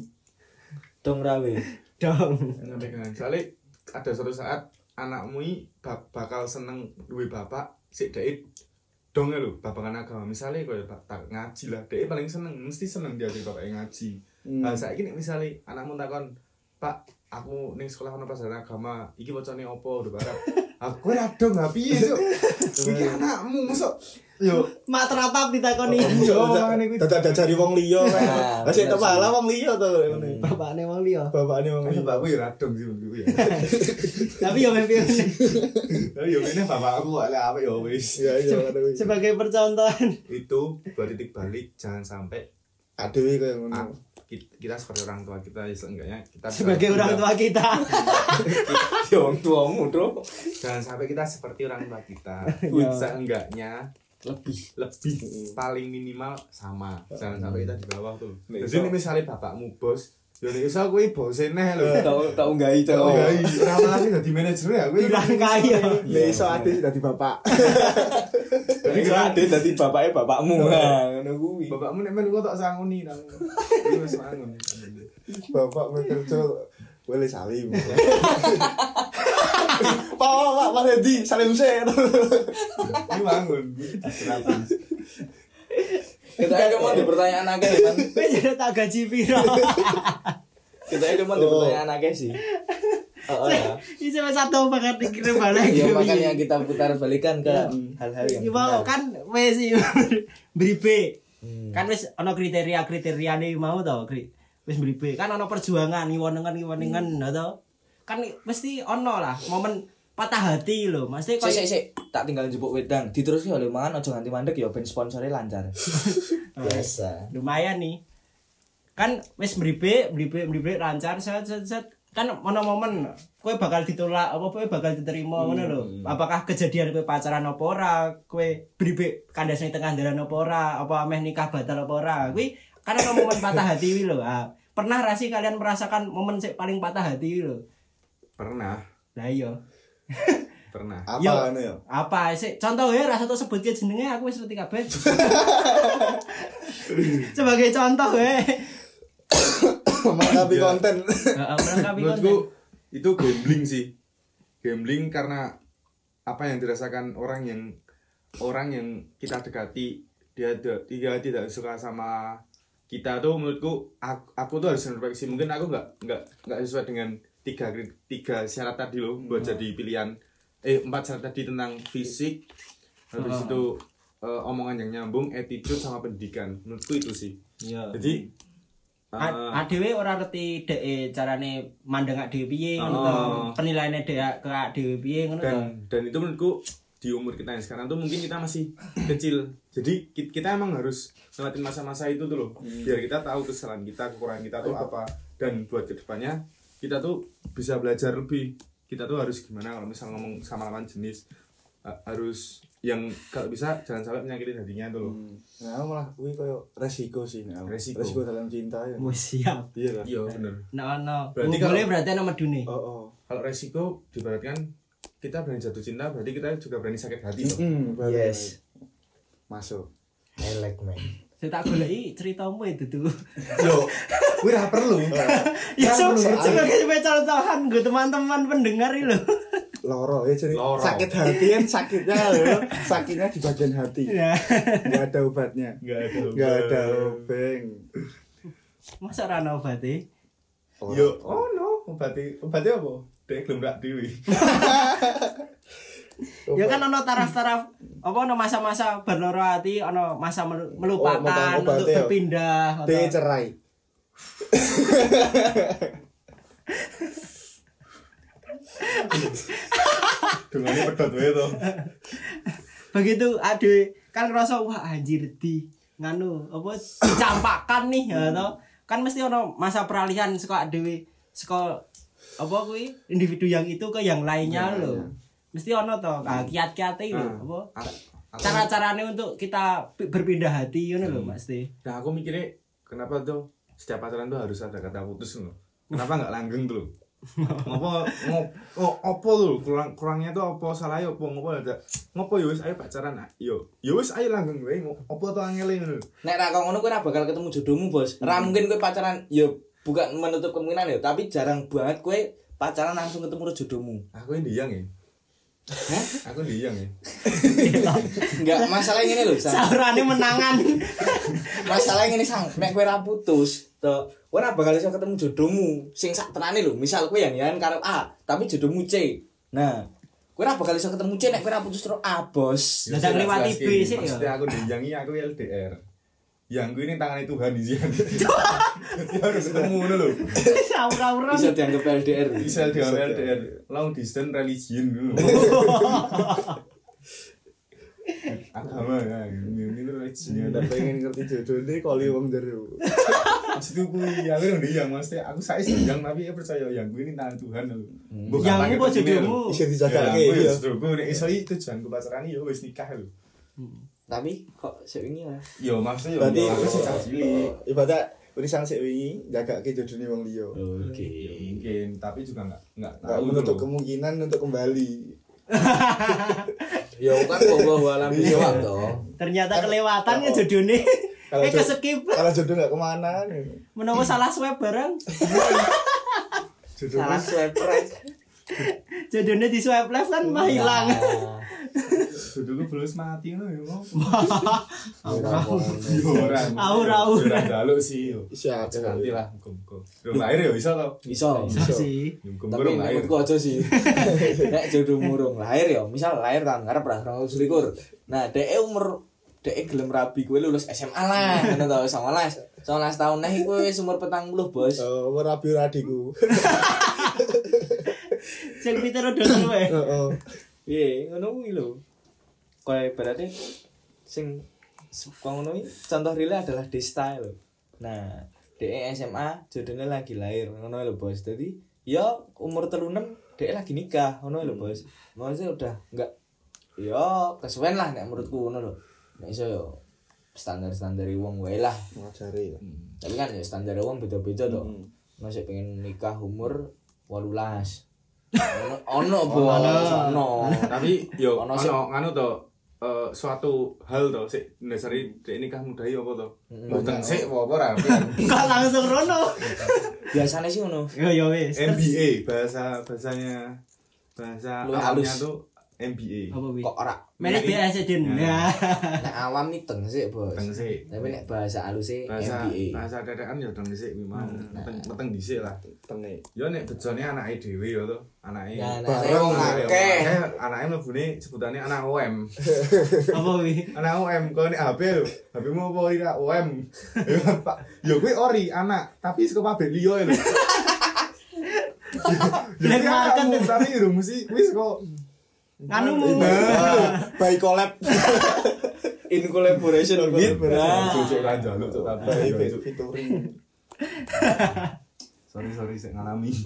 S1: dong rawe
S2: Dong.
S4: Enak pegangan. soalnya ada suatu saat anakmu ini bak- bakal seneng duwe bapak si dek dong ya lho babakan agama misalnya bak- tak ngaji lah dek paling seneng mesti seneng dia jadi bapak ngaji
S5: Hmm.
S4: nah saya ini misalnya anakmu takon pak aku ning sekolah ono pelajaran agama iki wacane opo udah barang aku ora dong gak piye cuk *laughs* iki anakmu mosok yo
S2: Mak teratap ditakoni.
S4: Iya, makanya kuwi.
S5: Dadak dajari wong liya kan. Lah sik
S1: sih.
S5: wong liya to ngene.
S2: Bapakne wong liya.
S5: Bapakne wong liya.
S4: bapakku ya radong sih menurutku ya.
S2: Tapi yo mimpi
S4: Tapi yo ini bapakku oleh apa ya wis.
S5: Iya iya ngono kuwi.
S2: sebagai percontohan.
S4: Itu buat titik balik jangan sampai
S5: Aduh kaya ngono.
S4: Ki- kita seperti orang tua kita ya seenggaknya kita *laughs*
S2: Sebagai orang tua kita. *laughs*
S1: ya wong tuamu bro.
S4: Jangan sampai kita seperti orang tua kita. *laughs*
S2: Ya.
S4: seenggaknya
S1: lebih.
S4: Lebih paling minimal sama. Jangan sampai kita di bawah tuh. Jadi misalnya bapakmu bos ya nek iso kuwi bose neh lho
S1: tau tau nggahi
S4: Oh,
S1: cowok
S4: iya, ora malah dadi manajer ya kuwi
S2: Bilang kaya.
S5: Nek iso ade dadi bapak.
S1: Jadi kira ada tadi bapaknya bapakmu nah ngono kuwi
S4: bapakmu nek men kok tak sanguni nang wis mangun
S5: Bapak bekerja boleh salim. Pak, pak, pak, Pak Hedi, salim saya.
S4: Ini bangun. Kenapa?
S1: Kita aja mau di pertanyaan akeh kan
S2: Kowe jadi tak gaji piro?
S1: kita aja mau di pertanyaan akeh sih oh, oh ya
S2: Ini cuma satu banget dikirim balik.
S1: ya makanya kita putar balikan ke hal-hal yang benar.
S2: kan wis iki beribe.
S1: Hmm.
S2: Kan wis ana kriteria-kriteria nih mau to, Kri. Wis beribe. Kan ana perjuangan ngiwonengan ngiwonengan
S1: Hmm.
S2: to. Kan mesti ono lah momen patah hati lho. Mesti
S1: Sik
S2: koyo
S1: sik sik, tak tinggal jupuk wedang. Diteruski oleh mangan aja nganti mandek ya ben sponsore lancar. *laughs* Biasa.
S2: lumayan nih. Kan wis beribe, beribe, beribe lancar set set set. Kan ono momen kowe bakal ditolak apa kowe bakal diterima ngono lho. Apakah kejadian kowe pacaran apa ora, kowe kandas ning tengah dalan apa ora, apa ameh nikah batal apa ora. Kuwi kan ono momen patah hati kuwi lho. Ah, pernah ra sih kalian merasakan momen sing paling patah hati lho?
S4: Pernah,
S2: Lah iya.
S4: Pernah.
S2: Yo.
S5: Apa anu ya?
S2: Apa sih? Contoh ya rasa tuh sebut jenenge aku wis ngerti kabeh. *laughs* Sebagai contoh ya.
S5: Melengkapi konten.
S2: Heeh, melengkapi
S4: Menurutku
S2: konten.
S4: itu gambling sih. Gambling karena apa yang dirasakan orang yang orang yang kita dekati dia dia, dia tidak suka sama kita tuh menurutku aku, aku tuh harus introspeksi mungkin aku nggak nggak nggak sesuai dengan tiga tiga syarat tadi loh buat jadi pilihan. Eh empat syarat tadi tentang fisik. Habis itu eh, omongan yang nyambung attitude sama pendidikan. Menurutku itu sih.
S2: Iya.
S4: jadi eh,
S2: adewe ora ngerti dhek carane mandang adewe piye ngono to. Penilaiannya dhek ke adewe piye ngono
S4: dan dan itu menurutku di umur kita yang sekarang tuh mungkin kita masih *clears throat* kecil. Jadi ki- kita emang harus ngeliatin masa-masa itu tuh loh. Biar kita tahu kesalahan kita kekurangan kita tuh apa. Dan buat ke depannya kita tuh bisa belajar lebih kita tuh harus gimana kalau misal ngomong sama lawan jenis ha- harus yang kalau bisa jangan sampai menyakitin hatinya tuh loh
S5: Nah, aku malah kuwi koyo resiko sih. Nah,
S4: Resiko.
S5: resiko dalam cinta ya.
S2: Wis siap.
S5: Iya lah.
S4: iya bener
S2: Nah, no.
S4: Berarti
S2: Boleh
S4: kalau-
S2: berarti ana medune.
S5: Oh, oh.
S4: kalau resiko dibaratkan kita berani jatuh cinta berarti kita juga berani sakit hati loh
S5: Hmm.
S1: Yes.
S5: Masuk.
S1: I like man.
S2: Saya tak goleki ceritamu itu tuh.
S4: yo gue ora perlu *laughs*
S2: Ya sebagai contohan gue teman-teman pendengar loh. *laughs*
S5: Loro ya jadi
S4: Loro.
S5: sakit hati kan sakitnya loh. Sakitnya di bagian hati.
S2: Ya.
S5: Enggak ada obatnya.
S4: nggak ada
S5: Enggak ada obeng.
S2: Masa ora ana obate?
S4: Yo, oh no, obati obati apa? Dek gelem rak dhewe. *laughs*
S2: Ya kan ono taraf-taraf apa ono masa-masa berloro hati, ono masa melu- melupakan
S5: Oh,
S2: untuk
S5: obatnya,
S2: berpindah atau
S5: cerai.
S4: ini pedot wae to.
S2: begitu aduh kan ngerasa wah anjir di nganu apa dicampakkan nih ya toh kan mesti ono masa peralihan saka adewe saka apa kuwi individu yang itu ke yang lainnya
S4: Iya,
S2: lho
S4: iya.
S2: Mesti ono toh nah, kiat-kiate lho
S4: Ah,
S2: apa cara-caranya untuk kita pi- berpindah hati ngono lho
S4: Hmm.
S2: Mas Teh
S4: Nah aku mikirnya kenapa tuh setiap pacaran tuh harus ada kata putus loh. Kenapa nggak langgeng tuh? *laughs* ngopo ngop oh, opo tuh kurang kurangnya tuh opo salah ya opo ngopo ada ngopo ya wis ayo pacaran ah. yo ya wis ayo langgeng gue opo tuh angele ngono
S1: Nek ra kok ngono kowe ora bakal ketemu jodohmu, Bos. Ra mungkin kowe pacaran ya bukan menutup kemungkinan ya, tapi jarang banget kowe pacaran langsung ketemu jodohmu.
S4: aku ini yang ya
S1: Hah?
S4: aku yang ya
S1: Enggak, masalah ini lho, Sang.
S2: saurane menangan
S1: Masalah ini Sang, nek kowe ra putus, to kowe ora bakal iso ketemu jodohmu sing sak tenane lho. Misal kowe yang yang karo A, tapi jodohmu C. Nah, kowe ora bakal iso ketemu C nek kowe ra putus terus A, Bos.
S2: Lah, tak lewati B sih, ya.
S4: maksudnya aku diyangi aku LDR yang gue ini tangan Tuhan di sini Jadi *laughs* harus ketemu loh
S2: saur-sauran
S1: Bisa dianggap LDR.
S4: bisa di LDR long distance religion dulu. *laughs* Agama ya ini ini religion.
S5: Ndak pengen ngerti jodohne kali wong jero.
S4: maksud itu kui aku yang yang maksudnya aku saya yang tapi ya percaya yang gue ini tangan Tuhan loh Bukan
S2: yang apa
S4: begini,
S2: jodohmu?
S4: Loh.
S5: Iso
S4: ya gue
S5: ya.
S4: nek iso itu jangan gue pacaran ya wis nikah lho
S1: Tapi kok sewingi lah.
S4: yo maksudnya yo
S5: Berarti
S4: yo, aku sih cah cilik
S5: ibadah Uri sang sik wingi jagake jodohne wong liya.
S1: Oke.
S4: Ya, mungkin tapi juga nggak nggak
S5: Enggak
S4: tahu
S5: menutup
S4: loh.
S5: kemungkinan untuk kembali. *laughs*
S1: Ya kan wallahu alam bisawab to.
S2: ternyata
S5: Kan-
S2: kelewatan ya
S5: Oh.
S2: jodohnya *laughs*
S5: Kalau
S2: eh keskip
S5: Kalau jodoh enggak ke mana
S2: menawa salah swipe bareng *laughs*
S5: Jodoh
S1: Salah swipe right.
S2: jodohnya di swipe left kan mah hilang
S4: Jodohku belum mati loh ya mau
S1: ora ngono.
S4: yo orang
S2: Aur, aur.
S4: orang jaluk sih yo
S5: Siap.
S4: nanti lah muka-muka belum lahir ya
S1: Iso.
S2: Bisa sih
S1: Tapi menurutku aja sih. *laughs* Nek jodoh murung lahir ya, misal lahir tahun ngarep lah 2021. Nah, dhek umur dhek gelem rabi kowe lulus SMA lah, ngono to 19. 19 tahun nah iku wis umur 40, Bos.
S5: Oh, ora rabi ora adikku. *laughs*
S2: sing Peter udah suwe
S5: Heeh.
S1: Iya, ngono kuwi lho. Kayak sing suka ngono contoh real adalah Desta lho. Nah, DE SMA jodohnya lagi lahir ngono lho bos. Jadi ya umur 36 DE lagi nikah ngono lho bos. Maksudnya udah enggak ya kesuwen lah nek menurutku ngono lho. Nek iso yo standar-standar wong wae lah.
S5: Ngajari.
S1: Tapi kan ya standar wong beda-beda to.
S5: Hmm.
S1: Masih pengen nikah umur 18. Ono ono bos, ono.
S4: tapi yo
S1: Ono sing-
S4: nganu to eh, suatu hal to sik dasari dek nikah muda iki apa to mboten sik apa ora *laughs*
S2: Enggak langsung rono.
S1: Biasanya sih ngono.
S2: Ya ya wis.
S4: MBA bahasa bahasanya bahasa
S1: Luwih
S4: awamnya
S1: halus.
S4: tuh MBA
S2: Apa wi?
S1: Kok ora
S2: Menek BS Din. Ya.
S1: nek awam nih teng sih, Bos.
S4: Teng sik.
S1: Tapi nek bahasa halusnya
S4: bahasa
S1: MBA.
S4: bahasa dadekan ya teng dhisik kuwi mau meteng meteng dhisik lah
S5: Tenge.
S4: yo nek bejone anake dhewe yo to anake
S1: Ya,
S5: Bareng
S1: akeh.
S4: anake mlebune sebutannya anak OM *laughs*
S2: Apa wi?
S4: anak OM kau nek HP lho HP mu apa ora OM yo kuwi ori anak tapi saka pabrik liya lho Yo
S2: Black
S4: kuwi
S2: market.
S4: anakmu, tapi mesti wis kok
S2: Nganumu. *laughs*
S5: By collab. *laughs*
S1: In collaboration with. Nah.
S4: Ra njaluk tapi sorry sorry sik ngalami *laughs*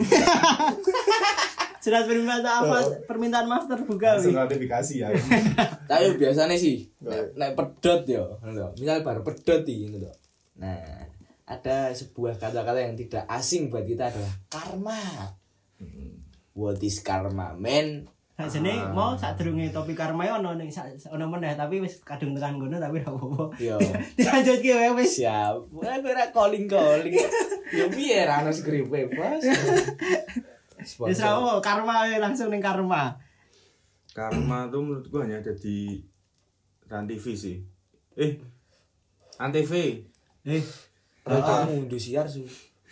S2: Surat permintaan apa? Permintaan maaf terbuka wi.
S4: langsung notifikasi ya
S1: Tapi biasanya sih
S5: Baik.
S1: nek, nek pedot yo, lho. Misal bar pedot ngono lho. Nah, ada sebuah kata-kata yang tidak asing buat kita adalah karma. What is karma, man?
S2: Nah, jene mau sak durunge topik karma ya ono ning sak- ono meneh tapi wis kadung tekan ngono tapi ora apa-apa.
S1: Yo. *laughs*
S2: Dilanjutke wae wis.
S1: Siap. Gue ora calling-calling. Yo piye ra ono skripe, Bos?
S2: Wis ra apa, karma langsung ning karma.
S4: karma tuh menurutku hanya ada di Ran TV sih eh Antv
S2: Eh,
S1: Kalau kamu Indosiar su.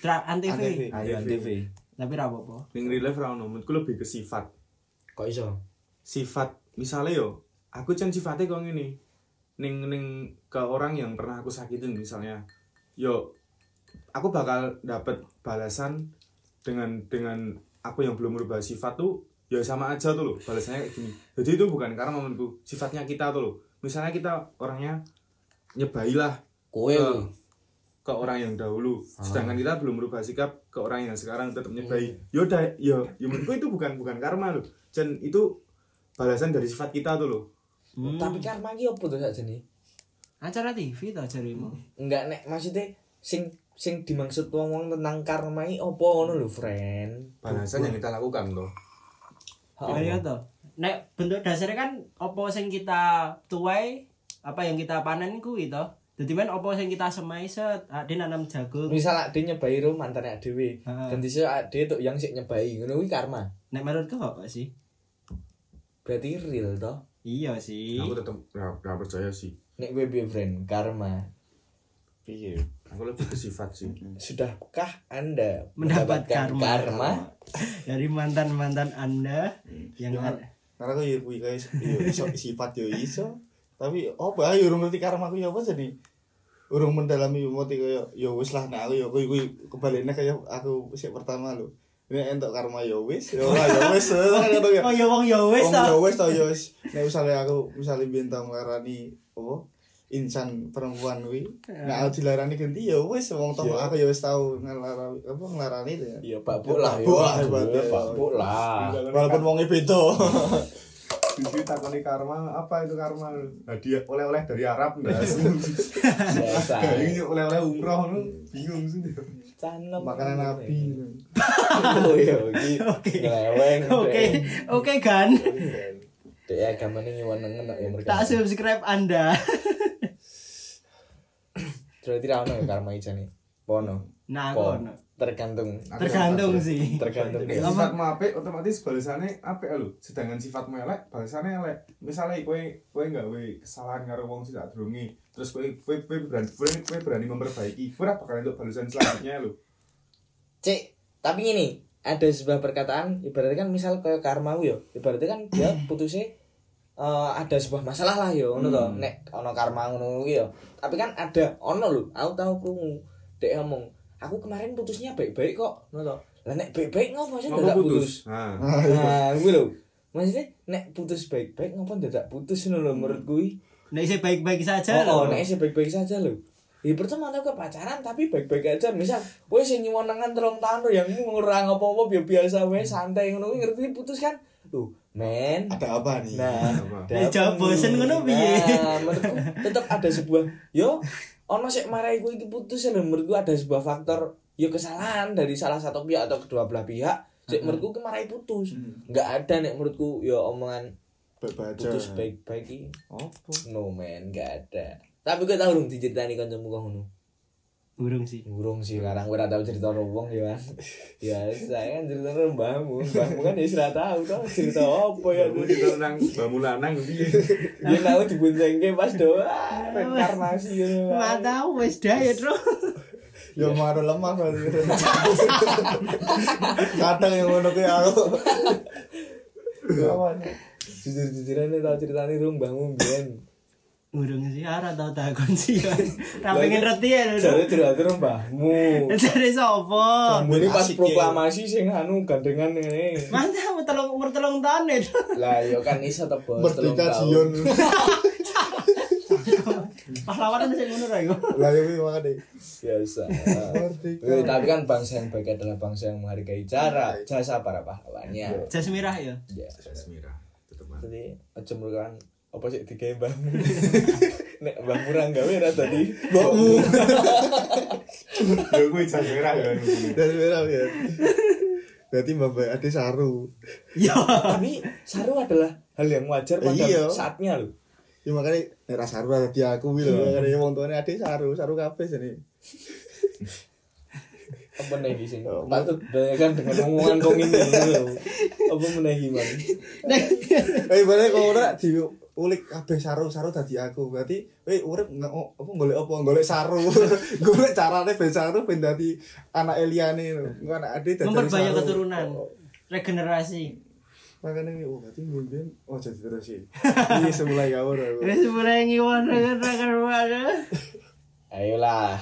S2: Antv.
S5: Antv.
S1: Ayo TV.
S2: Tapi ra apa-apa.
S4: ning real life ra ono menurutku lebih ke sifat
S1: Kok iso?
S4: sifat misalnya yo aku can sifatnya kok gini ning ning ke orang yang pernah aku sakitin misalnya yo aku bakal dapat balasan dengan dengan aku yang belum merubah sifat tuh ya sama aja tuh loh balasannya kayak gini jadi itu bukan karma menurutku sifatnya kita tuh loh misalnya kita orangnya nyebailah
S1: kowe.
S4: Ke orang yang dahulu
S1: Ah.
S4: sedangkan kita belum berubah sikap ke orang yang sekarang tetap
S1: Hmm.
S4: nyebai yaudah ya ya menurutku itu bukan bukan karma loh dan itu balasan dari sifat kita tuh loh
S2: Hmm.
S1: tapi karma iki opo to sakjane
S2: acara TV to jarimu.
S1: enggak nek maksudnya sing sing dimaksud wong-wong tentang karma iki opo ngono lho friend
S4: balasan yang kita lakukan loh
S2: Oh iya toh. Nek bentuk dasarnya kan opo sing kita tuai apa yang kita panen kuwi toh. Dadi men opo sing kita semai set ade nanam jagung.
S1: misal ade nyebai ro mantane
S2: Heeh.
S1: dan dhisik ade tok yang sik nyebai ngono kuwi karma
S2: Nek menurutku apa sih?
S1: berarti real toh
S2: Iya sih.
S4: aku tetap gak, gak percaya sih
S1: nek gue piye friend karma
S5: Piye?
S4: aku lebih ke sifat sih
S1: sudahkah anda
S2: Mendapatkan
S1: mendapatkan
S2: karma.
S1: karma *laughs*
S2: Dari mantan-mantan Anda yang
S5: Ya,
S2: ada-
S5: karena aku ya kuwi guys yo iso sifat yo iso tapi oh bah yo urung ngerti karma aku ya apa jadi urung mendalami moti kaya yo wis lah nek aku yo kuwi kuwi kebaliknya kaya aku sik pertama lho. Ini entuk karma yo wis yo lah yo wis ngono ya
S2: Oh ya wong ya wis
S5: Wong yo wis to yo wis. Nek misale aku misale bintang nglarani apa insan perempuan kuwi nek aku dilarani ganti ya wis wong
S1: Iya.
S5: aku ya wis tau ngelarani apa nglarani itu ya.
S1: Iya babuk lah
S5: ya.
S1: babuk lah.
S5: Walaupun wongnya beda *laughs*
S4: Jadi takoni karma apa itu karma? Hadiah oleh-oleh dari Arab enggak? *laughs*
S1: biasa *laughs*
S4: Ini oleh-oleh umroh lu bingung sih.
S1: Canem.
S5: makanan nabi
S1: oh iya *laughs*
S2: Oke.
S1: ngeleweng
S2: Oke, oke kan.
S1: dek agamane nyewenengen ya mereka
S2: Tak subscribe Anda.
S1: berarti ra ono ya karma ijane pono
S2: Nah, aku ono.
S1: tergantung
S2: tergantung sih.
S1: tergantung
S4: Nek
S1: ya.
S4: sifatmu apik otomatis balasannya apik lho. Sedangkan sifatmu elek balasannya elek. Misalnya kowe kowe gawe kesalahan karo wong sing tak durungi, terus kowe kowe kowe berani kowe, kowe berani memperbaiki, kowe ora bakal entuk balasan selanjutnya lho.
S1: Cek, tapi ini ada sebuah perkataan ibaratnya kan misal kayak karma yo, ibaratnya kan dia *clears throat* putusnya eh, ada sebuah masalah lah yo, ngono toh. Nek ono karma ngono kuwi yo. Tapi kan ada ono lho, aku tahu krungu. Dek ngomong, aku kemarin putusnya baik-baik kok, ngono. Lah nek baik-baik ngopo sih dadak putus?
S4: putus? Nah,
S1: Nah, kuwi lho. Maksudnya nek putus baik-baik ngopo dadak putus ngono lho menurut kuwi.
S2: Nek isi baik-baik saja
S1: Oh, oh
S2: loh.
S1: nek sih baik-baik saja lho. Ya pertama ke pacaran tapi baik-baik aja. Misal, kowe sing nyuwunangan terong tahun yang ngurang apa-apa biasa wae santai ngono ngerti putus kan. Tuh, men.
S5: ada apa nih
S1: Nah, ada
S2: jawab bosen ngono piye?
S1: Nah, menurutku tetep ada sebuah yo ono sik marai kuwi iki putus ya lho. menurutku ada sebuah faktor yo kesalahan dari salah satu pihak atau kedua belah pihak. Sik menurutku kemarai putus. Enggak ada nek menurutku yo omongan putus baik-baik
S5: apa
S1: No man, gak ada. Tapi gue tau dong diceritani kancamu kok
S2: Burung sih.
S1: Burung sih sekarang gue tau cerita wong ya kan. Ya saya kan cerita mbahmu, mbahmu kan ya sudah tahu tau cerita apa ya.
S4: Kamu di tentang bangun lanang piye?
S1: Dia tahu diboncengke pas doa reinkarnasi ngono.
S2: Nggak tahu wis diet, Bro.
S5: ya maru lemah berarti kadang yang ngono kuwi aku kawan
S1: Jujur-jujuran nih tau ceritanya rung mbahmu biyen.
S2: Burung sih ora tau takon sih. Ra pengen reti ya lho.
S1: Jadi cerita mbahmu.
S2: Cari sapa?
S1: Ini pas
S5: ya.
S1: proklamasi sing anu gandengan ini.
S2: Umur telung umur telung tahun ya.
S1: Lah yo kan iso to bos. telung
S5: merdeka
S1: tahun. *laughs*
S2: Pahlawan sing ngono ra iku.
S5: lah ya kuwi makane
S1: Biasa.
S5: merdeka
S1: Eh, tapi kan bangsa yang baik adalah bangsa yang menghargai cara jasa para pahlawannya.
S2: Jas merah ya.
S1: Ya.
S4: Jasmira, tetep mati.
S1: Jadi aja merupakan apa sih digawe mbahmu. *laughs* Nek mbahmu ra gawe ra tadi.
S5: mbokmu
S4: Ya gue jasmira ya.
S5: dari merah ya berarti mbak mbak ade saru
S2: Ya.
S1: Tapi saru adalah hal yang wajar pada
S5: Iya.
S1: saatnya loh.
S5: ya makanya nek ra saru dadi aku kuwi lho makane wong tuane ade saru saru kabeh jane
S1: Apa nih di sini? Patut kan dengan omongan kau ini. loh. Apa menahi man?
S5: eh bare kok ora diulik kabeh saru saru dadi aku. Berarti eh urip oh, apa golek apa? Golek saru. *laughs* Golek carane ben saru ben dadi anak Eliane engko anak ade dadi
S2: Memperbanyak keturunan.
S5: Oh,
S2: Regenerasi.
S5: makanya oh berarti mungkin oh jadi terus ini *laughs* ini semulai kawur aku.
S2: Wis mulai ngiwan kan kan *laughs*
S1: Ayolah,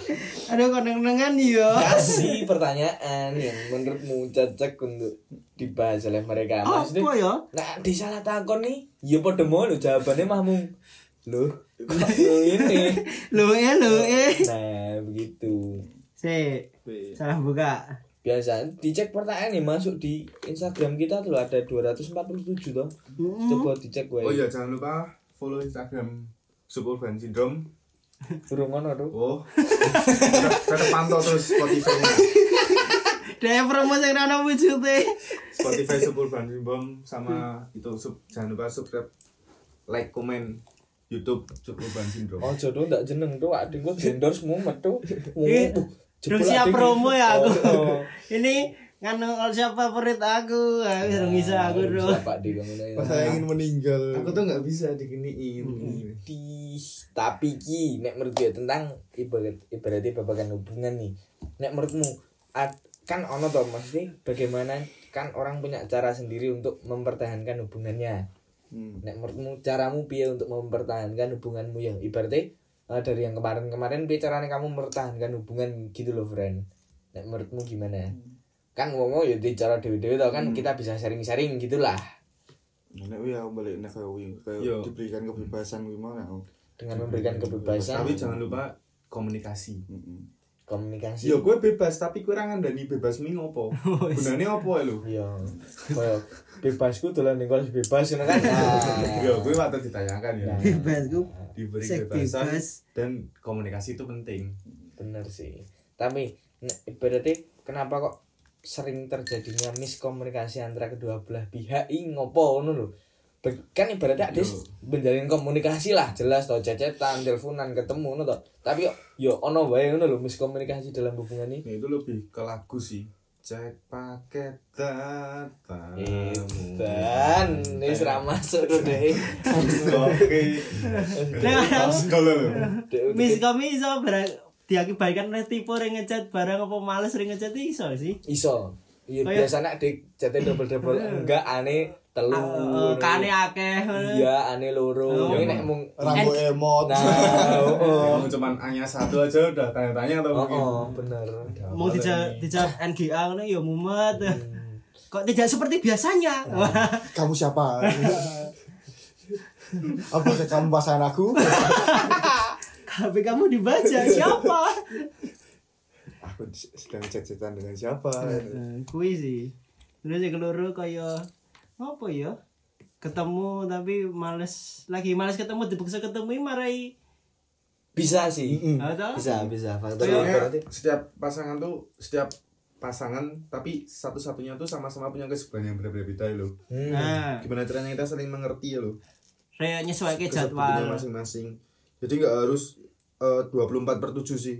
S2: Aduh koneng-konengan yo.
S1: kasih pertanyaan yang menurutmu cocok untuk dibahas oleh mereka. Maksudnya,
S2: Apa ya?
S1: Nah, disalah takon nih, ya pada mau lo jawabannya mah mung. Loh, kok lo ini?
S2: Lo eh lo eh.
S1: Nah, begitu.
S2: Si salah buka.
S1: Biasa dicek pertanyaan nih masuk di Instagram kita tuh ada 247 toh. Coba dicek gue.
S4: Oh iya jangan lupa follow Instagram Suburban Syndrome.
S1: Turun ngono tuh.
S4: Oh. Tetap pantau terus Spotify-nya.
S2: Dia promosi yang ana wujudnya.
S4: Spotify Suburban Syndrome sama itu sub, jangan lupa subscribe, like, komen YouTube Suburban Syndrome.
S1: Oh jodoh ndak jeneng tuh, ada gue endorse mumet tuh.
S2: Eh, Belum siap promo ya aku.
S1: Oh, oh.
S2: Ini nganu all siap favorit aku. Aku belum bisa aku bro.
S1: Siapa di kamu
S5: Pas saya ingin meninggal.
S4: Aku tuh nggak bisa diginiin.
S1: Di tapi ki nek menurut gue tentang ibarat ibaratnya babagan hubungan nih. Nek menurutmu ad- kan ono toh maksudnya bagaimana kan orang punya cara sendiri untuk mempertahankan hubungannya.
S5: Hmm.
S1: Nek menurutmu caramu piye untuk mempertahankan hubunganmu yang ibaratnya eh, dari yang kemarin-kemarin piye caranya kamu mempertahankan hubungan gitu loh friend. Nek menurutmu gimana? Kan ngomong ya di cara dewe-dewe tau kan kita bisa sharing-sharing gitulah
S5: Nek wi aku balik nek kayak diberikan kebebasan gimana aku.
S1: dengan memberikan kebebasan
S4: Tapi jangan lupa komunikasi.
S5: Heeh.
S1: komunikasi.
S4: Yo gue bebas tapi gue ra ngandani bebas mi ngopo. *laughs* Gunane opo ya lu?
S1: Iya. Kayak bebasku dolan ning kelas bebas ngono kan. Nah.
S4: Yo gue waktu ditayangkan ya.
S2: Bebas gue.
S4: Diberi
S2: Sek
S4: kebebasan
S2: bebas.
S4: dan komunikasi itu penting.
S1: Bener sih. Tapi nek ibaratnya kenapa kok sering terjadinya miskomunikasi antara kedua belah pihak ini ngopo ngono lho. Kan ibaratnya ada menjalin komunikasi lah jelas toh cecetan, teleponan, ketemu ngono toh. Tapi yo ono wae ngono lho miskomunikasi dalam hubungan ini.
S4: Ya itu lebih ke lagu sih. Cek paket data.
S1: Dan ini serah masuk tuh deh.
S4: Kalau
S2: Barang diakibatkan oleh tipe yang ngechat barang apa males sering ngechat iso sih.
S1: Iso. Iya biasanya di chatting double double enggak aneh telu.
S2: Eh,
S1: ngono.
S2: Kane akeh.
S1: Iya aneh loro.
S2: Oh.
S1: Ini nek mung
S5: Rambo emot.
S1: Nah, oh, *laughs*
S4: Yang cuman hanya satu aja udah tanya-tanya atau
S1: oh,
S4: mungkin.
S1: oh, bener.
S2: Mau dijawab dijawab NGA ngono ya mumet. *laughs* Kok tidak seperti biasanya.
S5: Kamu siapa? *laughs* Apakah kamu pasangan aku?
S2: HP kamu dibaca siapa? *laughs*
S5: Aku sedang chat-chatan dengan siapa?
S2: Nah, Kui sih. Terus yang keloro kaya apa ya? Ketemu tapi males lagi males ketemu dipaksa ketemu marai
S1: Bisa sih.
S2: atau
S1: Bisa, bisa. Faktor
S4: setiap pasangan tuh setiap pasangan tapi satu-satunya tuh sama-sama punya kesibukan yang berbeda-beda loh.
S1: hmm.
S2: nah
S4: Gimana caranya kita saling mengerti ya loh.
S2: kayak nyesuaikan
S4: Kesibukannya
S2: jadwal
S4: masing-masing. Jadi nggak harus eh, 24 per 7 sih.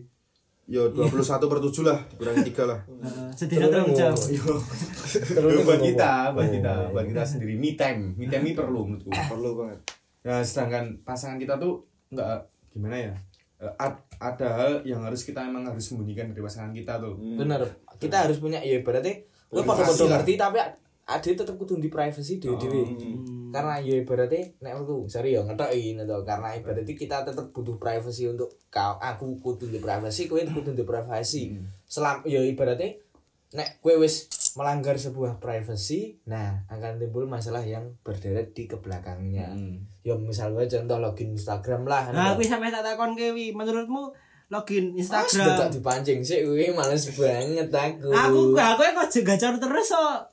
S4: Ya 21 per 7 lah, kurangi 3 lah. *laughs*
S2: Heeh, setidaknya tanggung jawab
S1: Terus
S4: buat kita, buat
S1: Oh.
S4: kita, buat kita sendiri me time. Me time ini perlu menurutku.
S5: Perlu banget.
S4: Nah, sedangkan pasangan kita tuh nggak gimana ya? Eh, ad- ada hal yang harus kita emang harus sembunyikan dari pasangan kita tuh.
S1: Bener. Kita harus punya ya berarti lu pada ngerti tapi ada tetep kudu di privacy dhewe-dhewe. Karena ya berarti nek aku sorry ya ngetokin atau karena ibaratnya kita tetap butuh privacy untuk kau aku kudu di privacy kowe *coughs* kudu di privacy. Selam ya ibaratnya nek kowe wis melanggar sebuah privacy, nah akan timbul masalah yang berderet di ke belakangnya. Ya misal wae contoh login Instagram lah.
S2: nah aku sampe tak takon kewi menurutmu login
S1: Instagram
S2: Instagram
S1: tak dipancing sih kowe males banget aku.
S2: aku aku kok gacor terus kok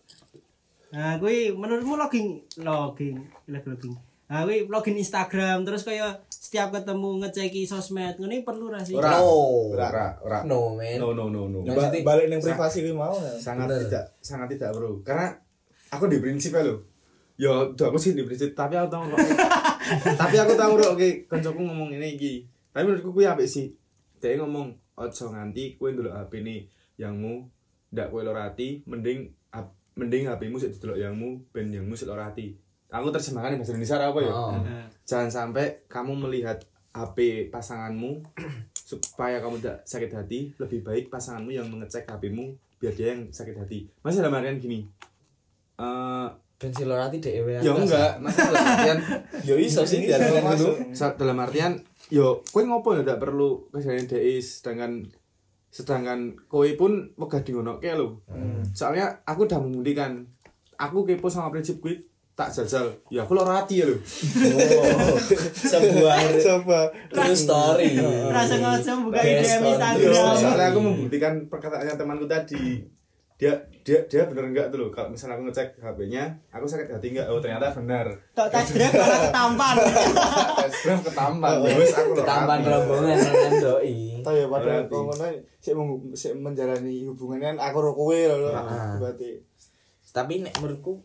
S2: nah kui menurutmu login login login nah kui login Instagram terus kayak setiap ketemu ngeceki sosmed ini perlu ra sih
S4: Ora.
S1: No.
S4: Ora, ora.
S1: No man.
S4: No, no, no, no.
S5: Ba- balik yang privasi gue mau ya.
S4: sangat
S1: Bener.
S4: tidak sangat tidak bro karena aku di prinsip ya lo ya tuh aku sih di prinsip tapi aku tahu kok *laughs* tapi aku tahu bro oke koncoku ngomong ini iki tapi menurutku kuwi apik sih dia ngomong ojo nganti kue dulu HP ini yangmu ndak kue lorati mending mending HP-mu sik didelok yangmu ben yangmu sik lorati aku terjemahkan bahasa Indonesia apa ya?
S1: Oh.
S2: Nah,
S4: jangan sampai kamu melihat HP pasanganmu *clears throat* supaya kamu tidak sakit hati lebih baik pasanganmu yang mengecek HP-mu biar dia yang sakit hati. Masih dalam artian gini eh
S1: pensil rati dhewe
S4: ya enggak. Masalah dalam artian *laughs*
S1: yo iso sih
S4: dalam artian yo kowe ngopo ya ndak perlu kejadian DI sedangkan sedangkan kowe pun wegah dingonoke lho. Soalnya aku udah membuktikan aku kepo sama prinsip kuwi tak jajal. Ya aku loro hati ya lho.
S1: Sebuah *laughs*
S5: Coba.
S1: true story.
S2: Rasa ngocok buka ide Instagram.
S4: soalnya aku membuktikan perkataannya temanku tadi dia dia dia bener enggak tuh loh. Kalau misalnya aku ngecek HP-nya aku sakit hati enggak? Oh ternyata benar
S2: Tok tes drive malah ketampan. *laughs*
S4: tes drive ketampan. Terus aku
S1: ketampan rombongan *laughs* kan doi.
S5: Tahu ya pada ngono sik meng- sik menjalani hubungan kan aku ro kowe lho.
S1: Heeh.
S5: Berarti.
S1: Tapi nek menurutku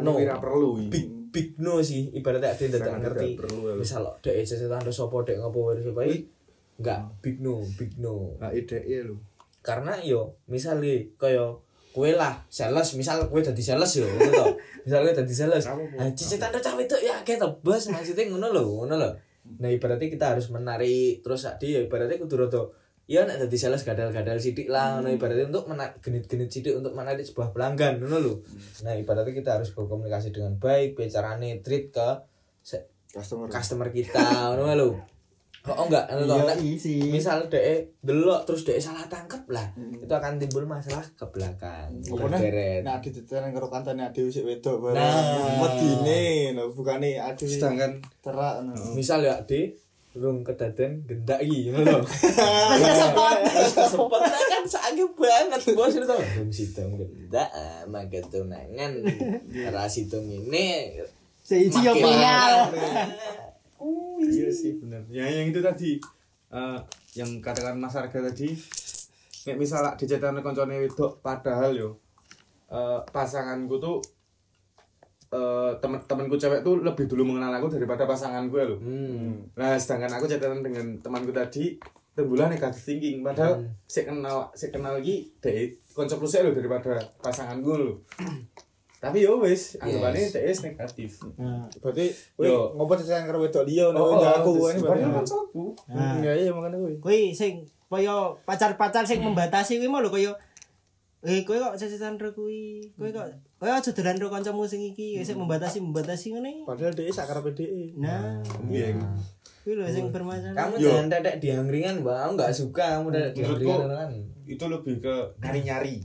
S1: no.
S4: kira perlu
S1: big big no sih. Ibaratnya ada yang tidak ngerti.
S4: ya.
S1: misal lo dek sesetan ada sopo dek ngopo supaya enggak. Big no big no.
S4: Nah ide iya lho
S1: karena yo misalnya kaya kue lah sales misal kue dadi sales yo ngono to. *laughs* Misal kue dadi sales. Nah cicitan cah itu ya kayak bos. Maksudnya ngono lho ngono lho. Nah ibaratnya kita harus menarik terus tadi ya ibaratnya kudu rada ya nek dadi sales gadal-gadal sidik lah ngono. Ibaratnya untuk menarik genit-genit sidik untuk menarik sebuah pelanggan ngono lho. Nah ibaratnya kita harus berkomunikasi dengan baik bicarane treat ke
S5: customer.
S1: customer kita ngono lho oh enggak ngono to.
S2: Iya, isi.
S1: misal dek delok terus dek salah tangkep lah itu akan timbul masalah ke belakang
S5: Apa
S1: Berderet.
S5: Nah, di tetenen karo kancane adewe sik wedok bareng.
S1: Nah.
S5: Medine lho, bukane adewe
S4: sedangkan
S5: terak ngono.
S1: misal ya di rung kedaden gendak iki ngono lho
S2: Rasa sepot.
S1: sempat kan sakit banget bos itu rung sidong gendak ah, maka tunangan rasitung ini
S2: Seiji yo final. *laughs*
S4: iya sih benar ya yang itu tadi eh, yang katakan Mas Arga tadi nek misal dicetan koncone wedok padahal yo eh, pasanganku tuh eh temen-temenku cewek tuh lebih dulu mengenal aku daripada pasanganku ya loh.
S1: hmm.
S4: Nah, sedangkan aku catatan dengan temanku tadi tembulan negatif thinking padahal
S1: Hmm.
S4: saya kenal saya kenal lagi dari konsep lu lho daripada pasanganku lho. Tapi yo wis, anggapannya
S1: Yes.
S4: DS negatif.
S2: Nah,
S5: Berarti
S4: Yo.
S5: ngopo tetenen karo wedok liya
S4: Oh,
S5: ngono
S4: oh,
S5: aku ini berarti.
S4: kancaku.
S2: Nah.
S5: Ya iya makane kowe.
S2: Kuwi sing kaya pacar-pacar sing membatasi kuwi mau lho kaya Eh, kowe kok cecetan ro kuwi. Kowe kok kowe aja dolan ro kancamu sing iki, sing membatasi-membatasi ngene.
S5: Padahal dhek sakarepe dhek.
S2: Nah,
S4: Iya.
S2: kuwi lho sing bermasalah.
S1: kamu
S4: Yo.
S1: jangan tetek di angkringan bang aku nggak suka kamu tetek di
S4: Menurutku
S1: angkringan kan
S4: itu lebih ke nyari-nyari.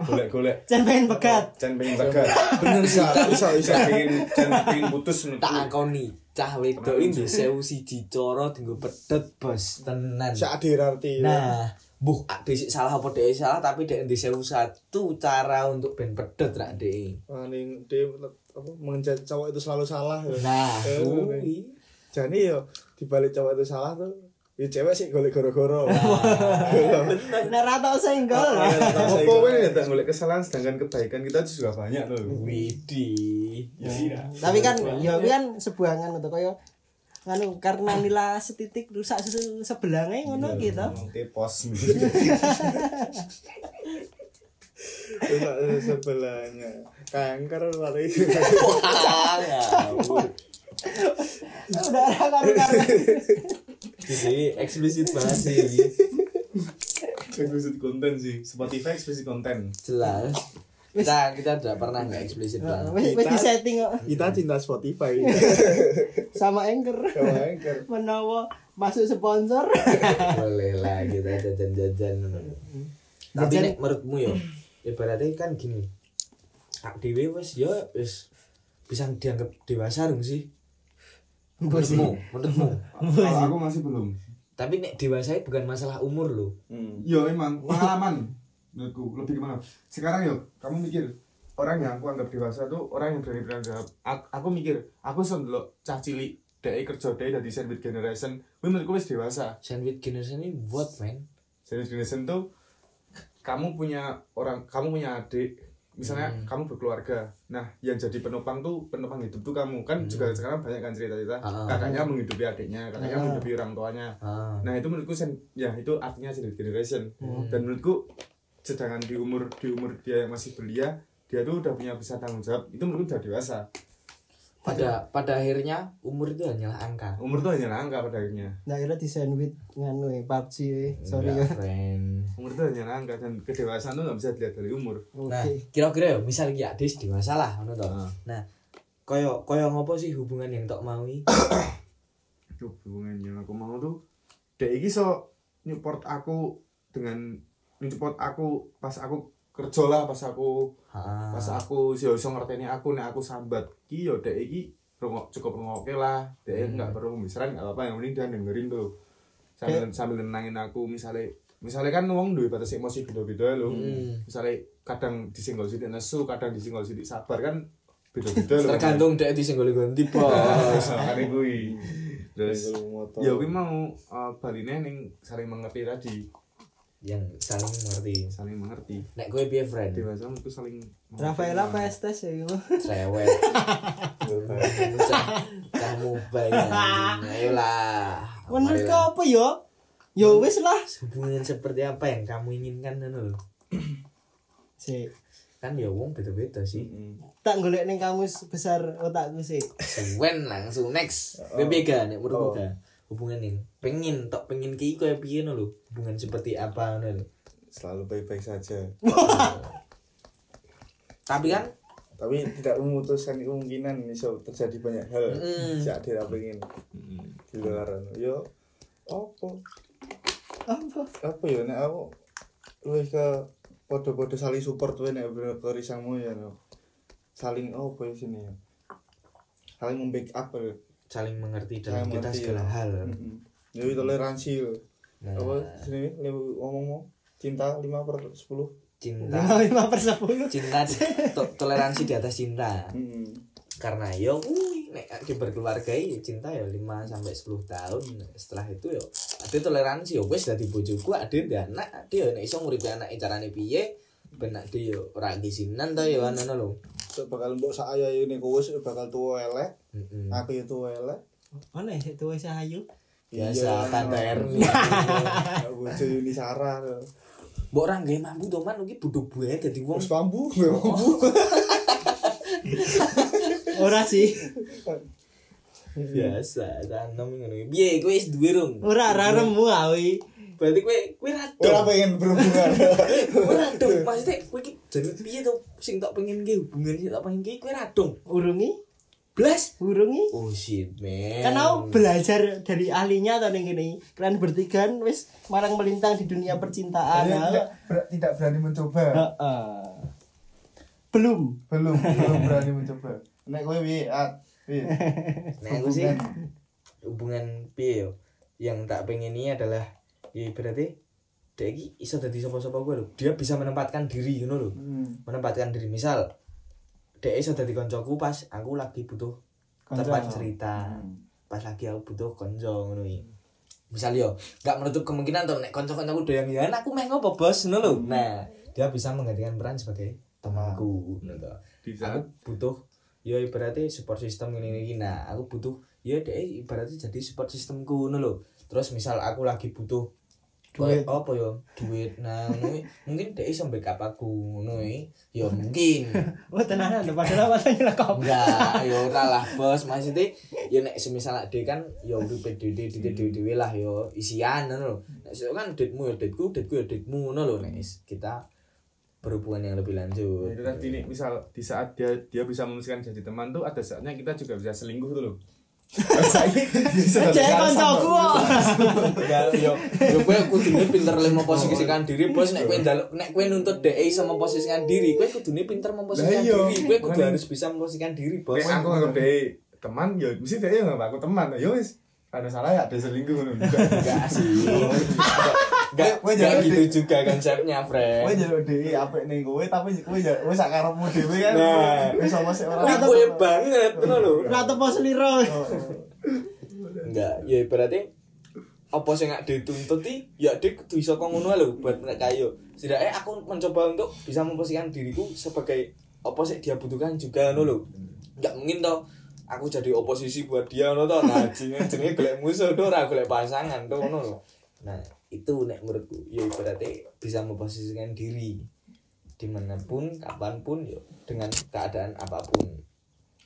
S4: Golek-golek.
S2: Jan pengen pegat.
S4: Jangan pengen bagat.
S1: bener sih
S5: Bisa bisa bisa.
S4: Jangan pengen jangan pengen putus
S1: tak akoni cah wedok ini sewu siji coro tinggal pedet bos tenan
S5: Sak dirarti.
S1: nah buh dek salah apa dek salah tapi dek di sewu satu cara untuk ben pedet rak dek
S5: Ning dhek apa mengejar cowok itu selalu salah. ya.
S1: nah
S5: Eh,
S1: kuwi
S5: Jadi yo dibalik cowok itu salah tuh ya cewek sih golek goro-goro. *laughs*
S2: Nek ra tau senggol.
S4: Apa kowe nek tak golek kesalahan sedangkan kebaikan kita juga banyak loh.
S1: Widi
S2: Tapi kan ya kan sebuah ngono to kaya nganu karena nila setitik rusak se- sebelahnya ngono gitu.
S4: Tepos.
S5: Cuma sebelahnya kanker lari.
S1: wah *laughs*
S2: Udah ra karo-karo.
S1: Jadi eksplisit banget sih ini.
S4: Eksplisit konten sih. Spotify eksplisit konten.
S1: jelas kita kita tidak pernah nggak eksplisit banget
S2: di setting kok
S5: Kita cinta Spotify. *laughs*
S2: sama Anchor.
S5: Sama Anchor. *laughs*
S2: Menawa masuk sponsor. *laughs*
S1: boleh lah kita jajan-jajan tapi nek menurutmu yo ibaratnya kan gini ak dewe wis yo wis bisa dianggap dewasa dong sih menurutmu menurutmu
S4: Kalau aku masih belum.
S1: tapi nek dewasa itu bukan masalah umur loh
S4: Yo emang pengalaman menurutku lebih gimana? Sekarang yo kamu mikir orang yang aku anggap dewasa tuh orang yang berani bertanggung jawab. Aku, aku mikir, aku sendelok cah cilik dhek kerja dhek dadi sandwich generation. Menurutku wis dewasa.
S1: sandwich generation ini buat men
S4: Sandwich generation tuh kamu punya orang, kamu punya adik, misalnya kamu berkeluarga. Nah, yang jadi penopang tuh penopang hidup tuh kamu. Kan juga sekarang banyak kan cerita-cerita.
S1: Ah.
S4: kakaknya menghidupi adiknya, kakaknya menghidupi orang tuanya.
S1: ah.
S4: Nah itu menurutku sen- ya itu artinya sandwich generation. Dan menurutku sedangkan di umur di umur dia yang masih belia dia tuh udah punya bisa tanggung jawab. Itu menurutku udah dewasa
S1: pada pada akhirnya umur itu hanyalah angka
S4: umur tuh hanya angka pada akhirnya
S2: Nah, kira di sandwich nganu eh, PUBG eh. Sorry ya.
S4: Umur tuh hanya angka dan kedewasaan tuh nggak bisa dilihat dari umur
S1: nah
S2: Oke.
S1: kira-kira ya misal ya adis dewasa lah ngono
S4: Ah.
S1: nah koyo koyo ngopo sih hubungan yang tok maui *coughs*
S4: Duh, hubungan yang aku mau tuh dek iki so nyupport aku dengan nyupport aku pas aku kerja lah pas aku
S1: Ah.
S4: pas aku sih iso ngerteni aku nek aku sambat ki yo dek iki rungok cukup rungokke lah dek
S1: Hmm.
S4: nggak perlu misalnya nggak apa-apa yang penting dia dengerin tuh. Sambil sambil nenangin aku misalnya misalnya kan wong duwe batas emosi beda-beda lho.
S1: Hmm.
S4: misalnya kadang disenggol sidik nesu kadang disenggol sidik sabar kan beda-beda lho.
S1: Tergantung dek disenggol ganti bos
S4: makanya kuwi terus ya kuwi mau uh, baline ning saling mengerti tadi
S1: yang saling mengerti.
S4: Saling mengerti.
S1: Nek gue piye friend?
S4: Dewasa itu saling
S2: Rafaela Pestes ya gitu.
S1: cewek cah mobile ayolah.
S2: Menurut kau apa ya? Ya wis lah.
S1: hubungan seperti apa yang kamu inginkan kan lho. *clears throat*
S2: Si,
S1: kan ya wong beda-beda sih.
S2: Tak golek ning kamus besar otakku sih.
S1: Suwen langsung next. BBG nek menurutku ga hubungan ini. Pengen tok pengen ki koyo piye no lho? Hubungan seperti apa no lho?
S5: Selalu baik-baik saja. *laughs*
S1: Tapi kan?
S5: Tapi tidak memutuskan kemungkinan bisa terjadi banyak hal.
S1: Mm.
S5: si Adil pengen di luar. Yo apa?
S2: Apa?
S5: apa ya nek aku luwih ke podo-podo saling support wae nek bener ke risangmu ya no. saling apa ya sini ya? Saling membackup.
S1: Saling mengerti dalam
S5: Saling
S1: kita
S5: mengerti,
S1: segala
S5: ya.
S1: hal.
S5: Mm-mm. jadi toleransi yo.
S1: Nah.
S5: Apa sini ngomong mau. Cinta 5 per 10
S1: cinta.
S2: Lima *laughs* lima per sepuluh.
S1: cinta to- toleransi di atas cinta.
S5: Mm-mm.
S1: karena yo nek di berkeluarga ya cinta ya 5 sampai 10 tahun. Setelah itu yo ada toleransi yo wis dadi bojoku ada dan anak. Ada yo nek iso nguripi anak carane piye ben ade yo ora gisinan to yo ana lho.
S5: So, bakal mbok saya ini kowe wis bakal tua elek.
S1: Heeh.
S5: aku ya tua elek.
S2: Mana ya itu wis ayu?
S1: biasa tante Erni
S5: bojo Yuni Sarah
S1: mbok ora nggae mampu to man? Iki buduk buaya dadi wong.
S5: Wis bambu *laughs* bambu
S2: Ora sih.
S1: biasa tanem ngono iki. piye kowe wis duwe rung?
S2: Ora ora remu awi.
S1: Berarti kowe kowe ra
S5: ora pengen berhubungan. *laughs*
S1: Ora dong. Maksudnya kowe iki jadi piye to? Sing tak pengen ki hubungan sing tak pengen ki kowe ra dong.
S2: Urungi?
S1: blas.
S2: Urungi?
S1: oh shit man.
S2: Kan aku belajar dari ahlinya atau ning kene. Kalian bertiga wis marang melintang di dunia percintaan. Nah,
S5: tidak, ber- tidak berani mencoba.
S2: Heeh. Belum.
S5: belum *laughs* belum berani mencoba. Nek kowe piye at piye?
S1: Nah, aku sih hubungan piye yo? Yang tak pengen ini adalah ya berarti dia iki iso dadi sapa-sapa gue lho. Dia bisa menempatkan diri ngono lho.
S5: Hmm.
S1: Menempatkan diri misal dia iso dadi koncoku pas aku lagi butuh
S5: Konco.
S1: tempat cerita.
S5: Hmm.
S1: Pas lagi aku butuh konco ngono iki. Misal yo, gak menutup kemungkinan tuh nek konco-koncoku doyan ya aku meh ngopo bos ngono lho. Nah, dia bisa menggantikan peran sebagai temanku ngono to.
S4: di
S1: aku butuh ya ibaratnya support system ini ini nah aku butuh ya deh ibaratnya jadi support systemku ngono lho terus misal aku lagi butuh
S2: Duit.
S1: apa ya? Duit. Nah mungkin dia iso backup aku ngono ya mungkin. *laughs*
S2: Oh tenanan padahal matanya lah kau.
S1: enggak ya ora lah bos. Maksudnya ya nek semisal dia kan ya udah pede di dewe lah ya isian ngono lho. Nek so kan duitmu ya duitku duitku ya duitmu ngono lho. Nek is kita berhubungan yang lebih lanjut.
S4: Itu tadi nih misal di saat dia dia bisa memutuskan jadi teman tuh ada saatnya kita juga bisa selingkuh tuh loh
S2: Cek koncoku kok.
S1: Ya yo yo kowe kudune pinter le memposisikan diri, Bos. Nek kowe nek kowe nuntut DE iso memposisikan diri, kowe kudune pinter memposisikan
S5: iya,
S1: diri. Kowe kudu
S4: makanya.
S1: harus bisa memposisikan diri, Bos.
S4: Nek aku nganggep dia teman ya mesti dia nganggep aku teman ya wis ada salah ya ada selingkuh ngono
S1: Enggak sih. Enggak
S5: Kowe
S1: enggak
S5: jangan
S1: gitu juga konsepnya, Fred.
S5: jaluk dhewe apik ning kowe tapi kowe ya wis sak karepmu dhewe kan
S1: Nah.
S5: wis sama sik ora
S1: Nek kowe banget ngono lho.
S2: Ora tepo seliro.
S1: Enggak, ya berarti apa sing gak dituntut iki ya dik kudu iso kok ngono lho buat nek kayo. Setidaknya aku mencoba untuk bisa memposisikan diriku sebagai apa sih dia butuhkan juga ngono lho. Enggak mungkin toh aku jadi oposisi buat dia ngono toh. Nah, jenenge jenenge golek musuh tuh ora golek pasangan tuh lho. Nah, itu nek menurutku ya berarti bisa memposisikan diri. Di mana pun, kapan pun ya dengan keadaan apa pun.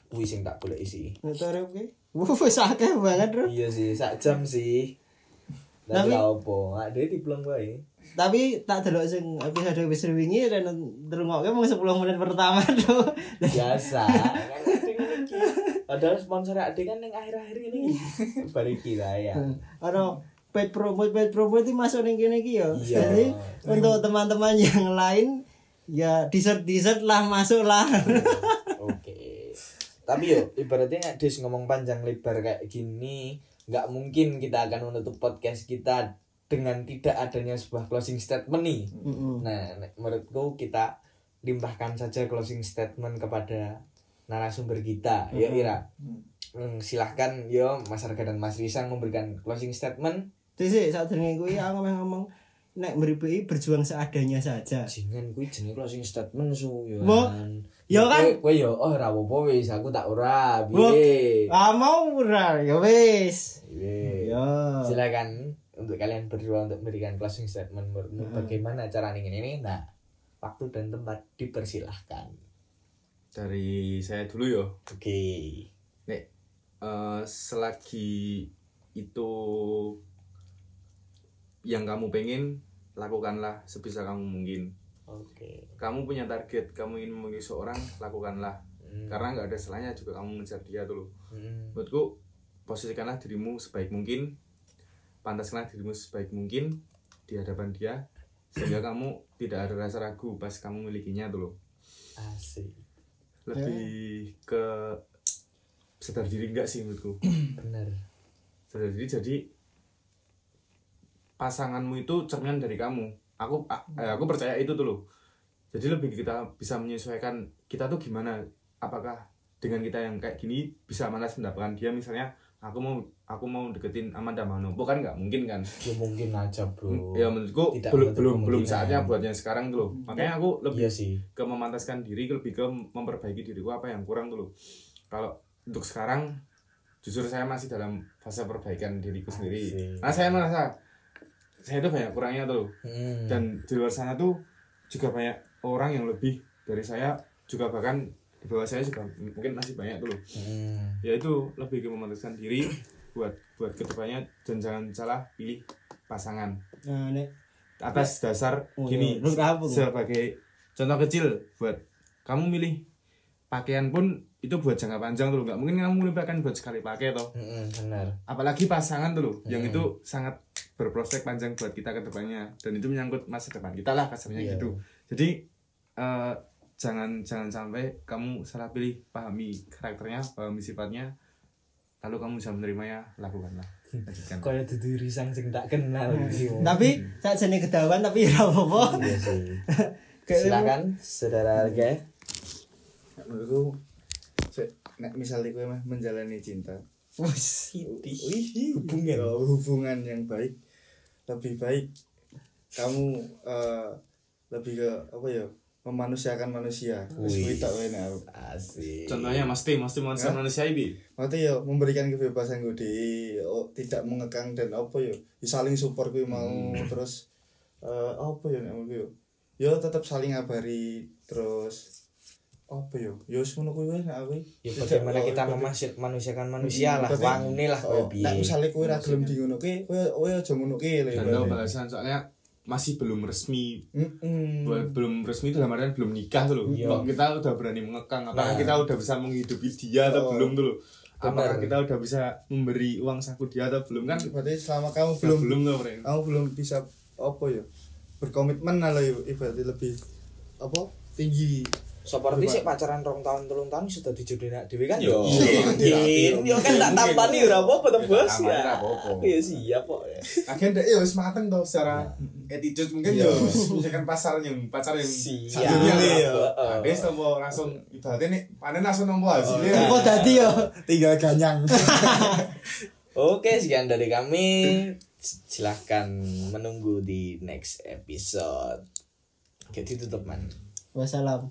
S1: kuwi sing tak golek sih
S2: Motor oke. Wah, sakit banget, Bro.
S1: iya sih sak jam sih.
S2: Tapi-
S1: opo? Ada diplong wae.
S2: Tapi tak delok sing episode episode wingi dan ngrungokke mung 10 menit pertama *laughs* tuh.
S1: biasa. Kan padahal sponsor ade kan yang akhir-akhir ini. *laughs* Bariki lah ya.
S2: Ono paid promo paid promo itu masuk kene iki ya. Jadi untuk teman-teman yang lain ya dessert dessert lah masuk lah. *laughs*
S1: Oke. Tapi yo ibaratnya Des ngomong panjang lebar kayak gini, nggak mungkin kita akan menutup podcast kita dengan tidak adanya sebuah closing statement nih.
S2: Mm-mm.
S1: Nah, nek menurutku kita limpahkan saja closing statement kepada narasumber kita. Ya Ira. Hmm, silahkan yo Mas Arga dan Mas Risan memberikan closing statement.
S2: Terus sih saat dengen kuwi aku ngomong nek meripi berjuang seadanya saja.
S1: Jangan kuwi jenenge closing statement su yo.
S2: Mo, yo kan?
S1: Kowe yo oh ora apa-apa wis aku tak ora. Piye?
S2: Ah mau ora ya wis. Ya.
S1: silakan untuk kalian berdua untuk memberikan closing statement menurutmu bagaimana cara ingin ini nah waktu dan tempat dipersilahkan
S4: dari saya dulu yo
S1: oke
S4: nek eh, selagi itu yang kamu pengen lakukanlah sebisa kamu mungkin.
S1: Oke.
S4: Kamu punya target kamu ingin memiliki seorang lakukanlah.
S1: Hmm.
S4: karena nggak ada salahnya juga kamu mengejar dia loh.
S1: Hmm.
S4: menurutku posisikanlah dirimu sebaik mungkin pantaskanlah dirimu sebaik mungkin di hadapan dia sehingga kamu tidak ada rasa ragu pas kamu milikinya tuh loh.
S1: Asik.
S4: Lebih ke sadar diri enggak sih menurutku?
S1: Bener.
S4: Sadar diri jadi pasanganmu itu cerminan dari kamu. Aku eh, aku percaya itu tuh loh. Jadi lebih kita bisa menyesuaikan kita tuh gimana. Apakah dengan kita yang kayak gini bisa manas mendapatkan dia? Misalnya aku mau aku mau deketin Amanda Manopo kan nggak? Mungkin kan?
S1: Ya mungkin aja bro.
S4: Ya menurutku
S1: Tidak
S4: belum belum belum saatnya buat yang sekarang tuh loh. Makanya aku lebih
S1: iya sih.
S4: ke memantaskan diri lebih ke memperbaiki diriku apa yang kurang tuh loh. Kalau untuk sekarang jujur saya masih dalam fase perbaikan diriku sendiri.
S1: Asik.
S4: nah saya merasa saya itu banyak kurangnya tuh.
S1: Hmm.
S4: dan di luar sana tuh juga banyak orang yang lebih dari saya juga bahkan di bawah saya juga mungkin masih banyak tuh loh
S1: Hmm.
S4: ya itu lebih ke memantaskan diri buat buat ke depannya dan jangan salah pilih pasangan
S2: Nah, nek
S4: atas dasar
S2: Oh,
S4: gini
S2: iya.
S4: Sebagai contoh kecil buat kamu milih pakaian pun itu buat jangka panjang tuh loh. nggak mungkin kamu milih pakaian buat sekali pakai toh
S1: Hmm, bener
S4: apalagi pasangan tuh loh yang
S1: Hmm.
S4: itu sangat berprospek panjang buat kita ke depannya. Dan itu menyangkut masa depan kita lah kasarnya
S1: Iya.
S4: gitu. Jadi eh, jangan jangan sampai kamu salah pilih pahami karakternya pahami sifatnya lalu kamu bisa menerimanya lakukanlah. Lanjutkan.
S1: Kaya dudu risang sing tak kenal sih
S2: tapi saat jane kedawan tapi ya apa-apa.
S1: iya *laughs* silakan saudara Arga
S5: menurutku se- nek misalnya kowe mah menjalani cinta.
S1: Wih, hubungan.
S5: ya, hubungan yang baik lebih baik kamu eh, lebih ke apa ya memanusiakan manusia. Wis
S1: asik.
S4: Contohnya mesti mesti manusia manusia ini?
S5: Maksudnya ya memberikan kebebasan gue di oh, tidak mengekang dan apa ya, ya saling support gue mau terus eh, apa ya nek gue ya. Tetap saling ngabari terus apa ya ya wis ngono kuwi nek aku
S1: ya bagaimana kita memasy- manusiakan manusia lah
S5: Berarti-
S1: wangune lah kowe
S5: oh,
S1: piye
S5: nek misalnya kowe ra gelem di ngono ki kowe kowe aja ngono ki lho
S4: dan tahu bahasan soalnya masih belum resmi. Belum resmi dalam artian belum nikah tuh loh
S1: Iya.
S4: kok kita udah berani mengekang? Apakah
S1: Nah.
S4: kita udah bisa menghidupi dia atau
S5: Oh.
S4: belum tuh loh apakah
S1: Benar.
S4: kita udah bisa memberi uang saku dia atau belum? Kan
S5: berarti selama kamu
S4: belum
S5: belum
S4: belum tuh Bro.
S5: kamu belum bisa apa ya berkomitmen lah ya ibaratnya lebih apa? Tinggi
S1: seperti sih pacaran rong tahun telung tahun sudah dijodohin nak dhewe kan yo
S4: Iya.
S1: mungkin yo kan tak tampani ora apa-apa to
S4: Iya,
S1: bos ya iya siap kok ya
S4: akhirnya ya wis mateng tuh secara attitude mungkin
S5: Iya.
S4: ya misalkan pasar yang pacar yang
S1: Siap. Iya.
S4: ya ada tombo langsung ibaratnya nih panen langsung nompo hasilnya
S2: Apa dadi yo?
S5: tinggal ganyang *laughs*
S1: Oke, sekian dari kami. Silahkan menunggu di next episode. Jadi tutup man.
S2: Wassalam.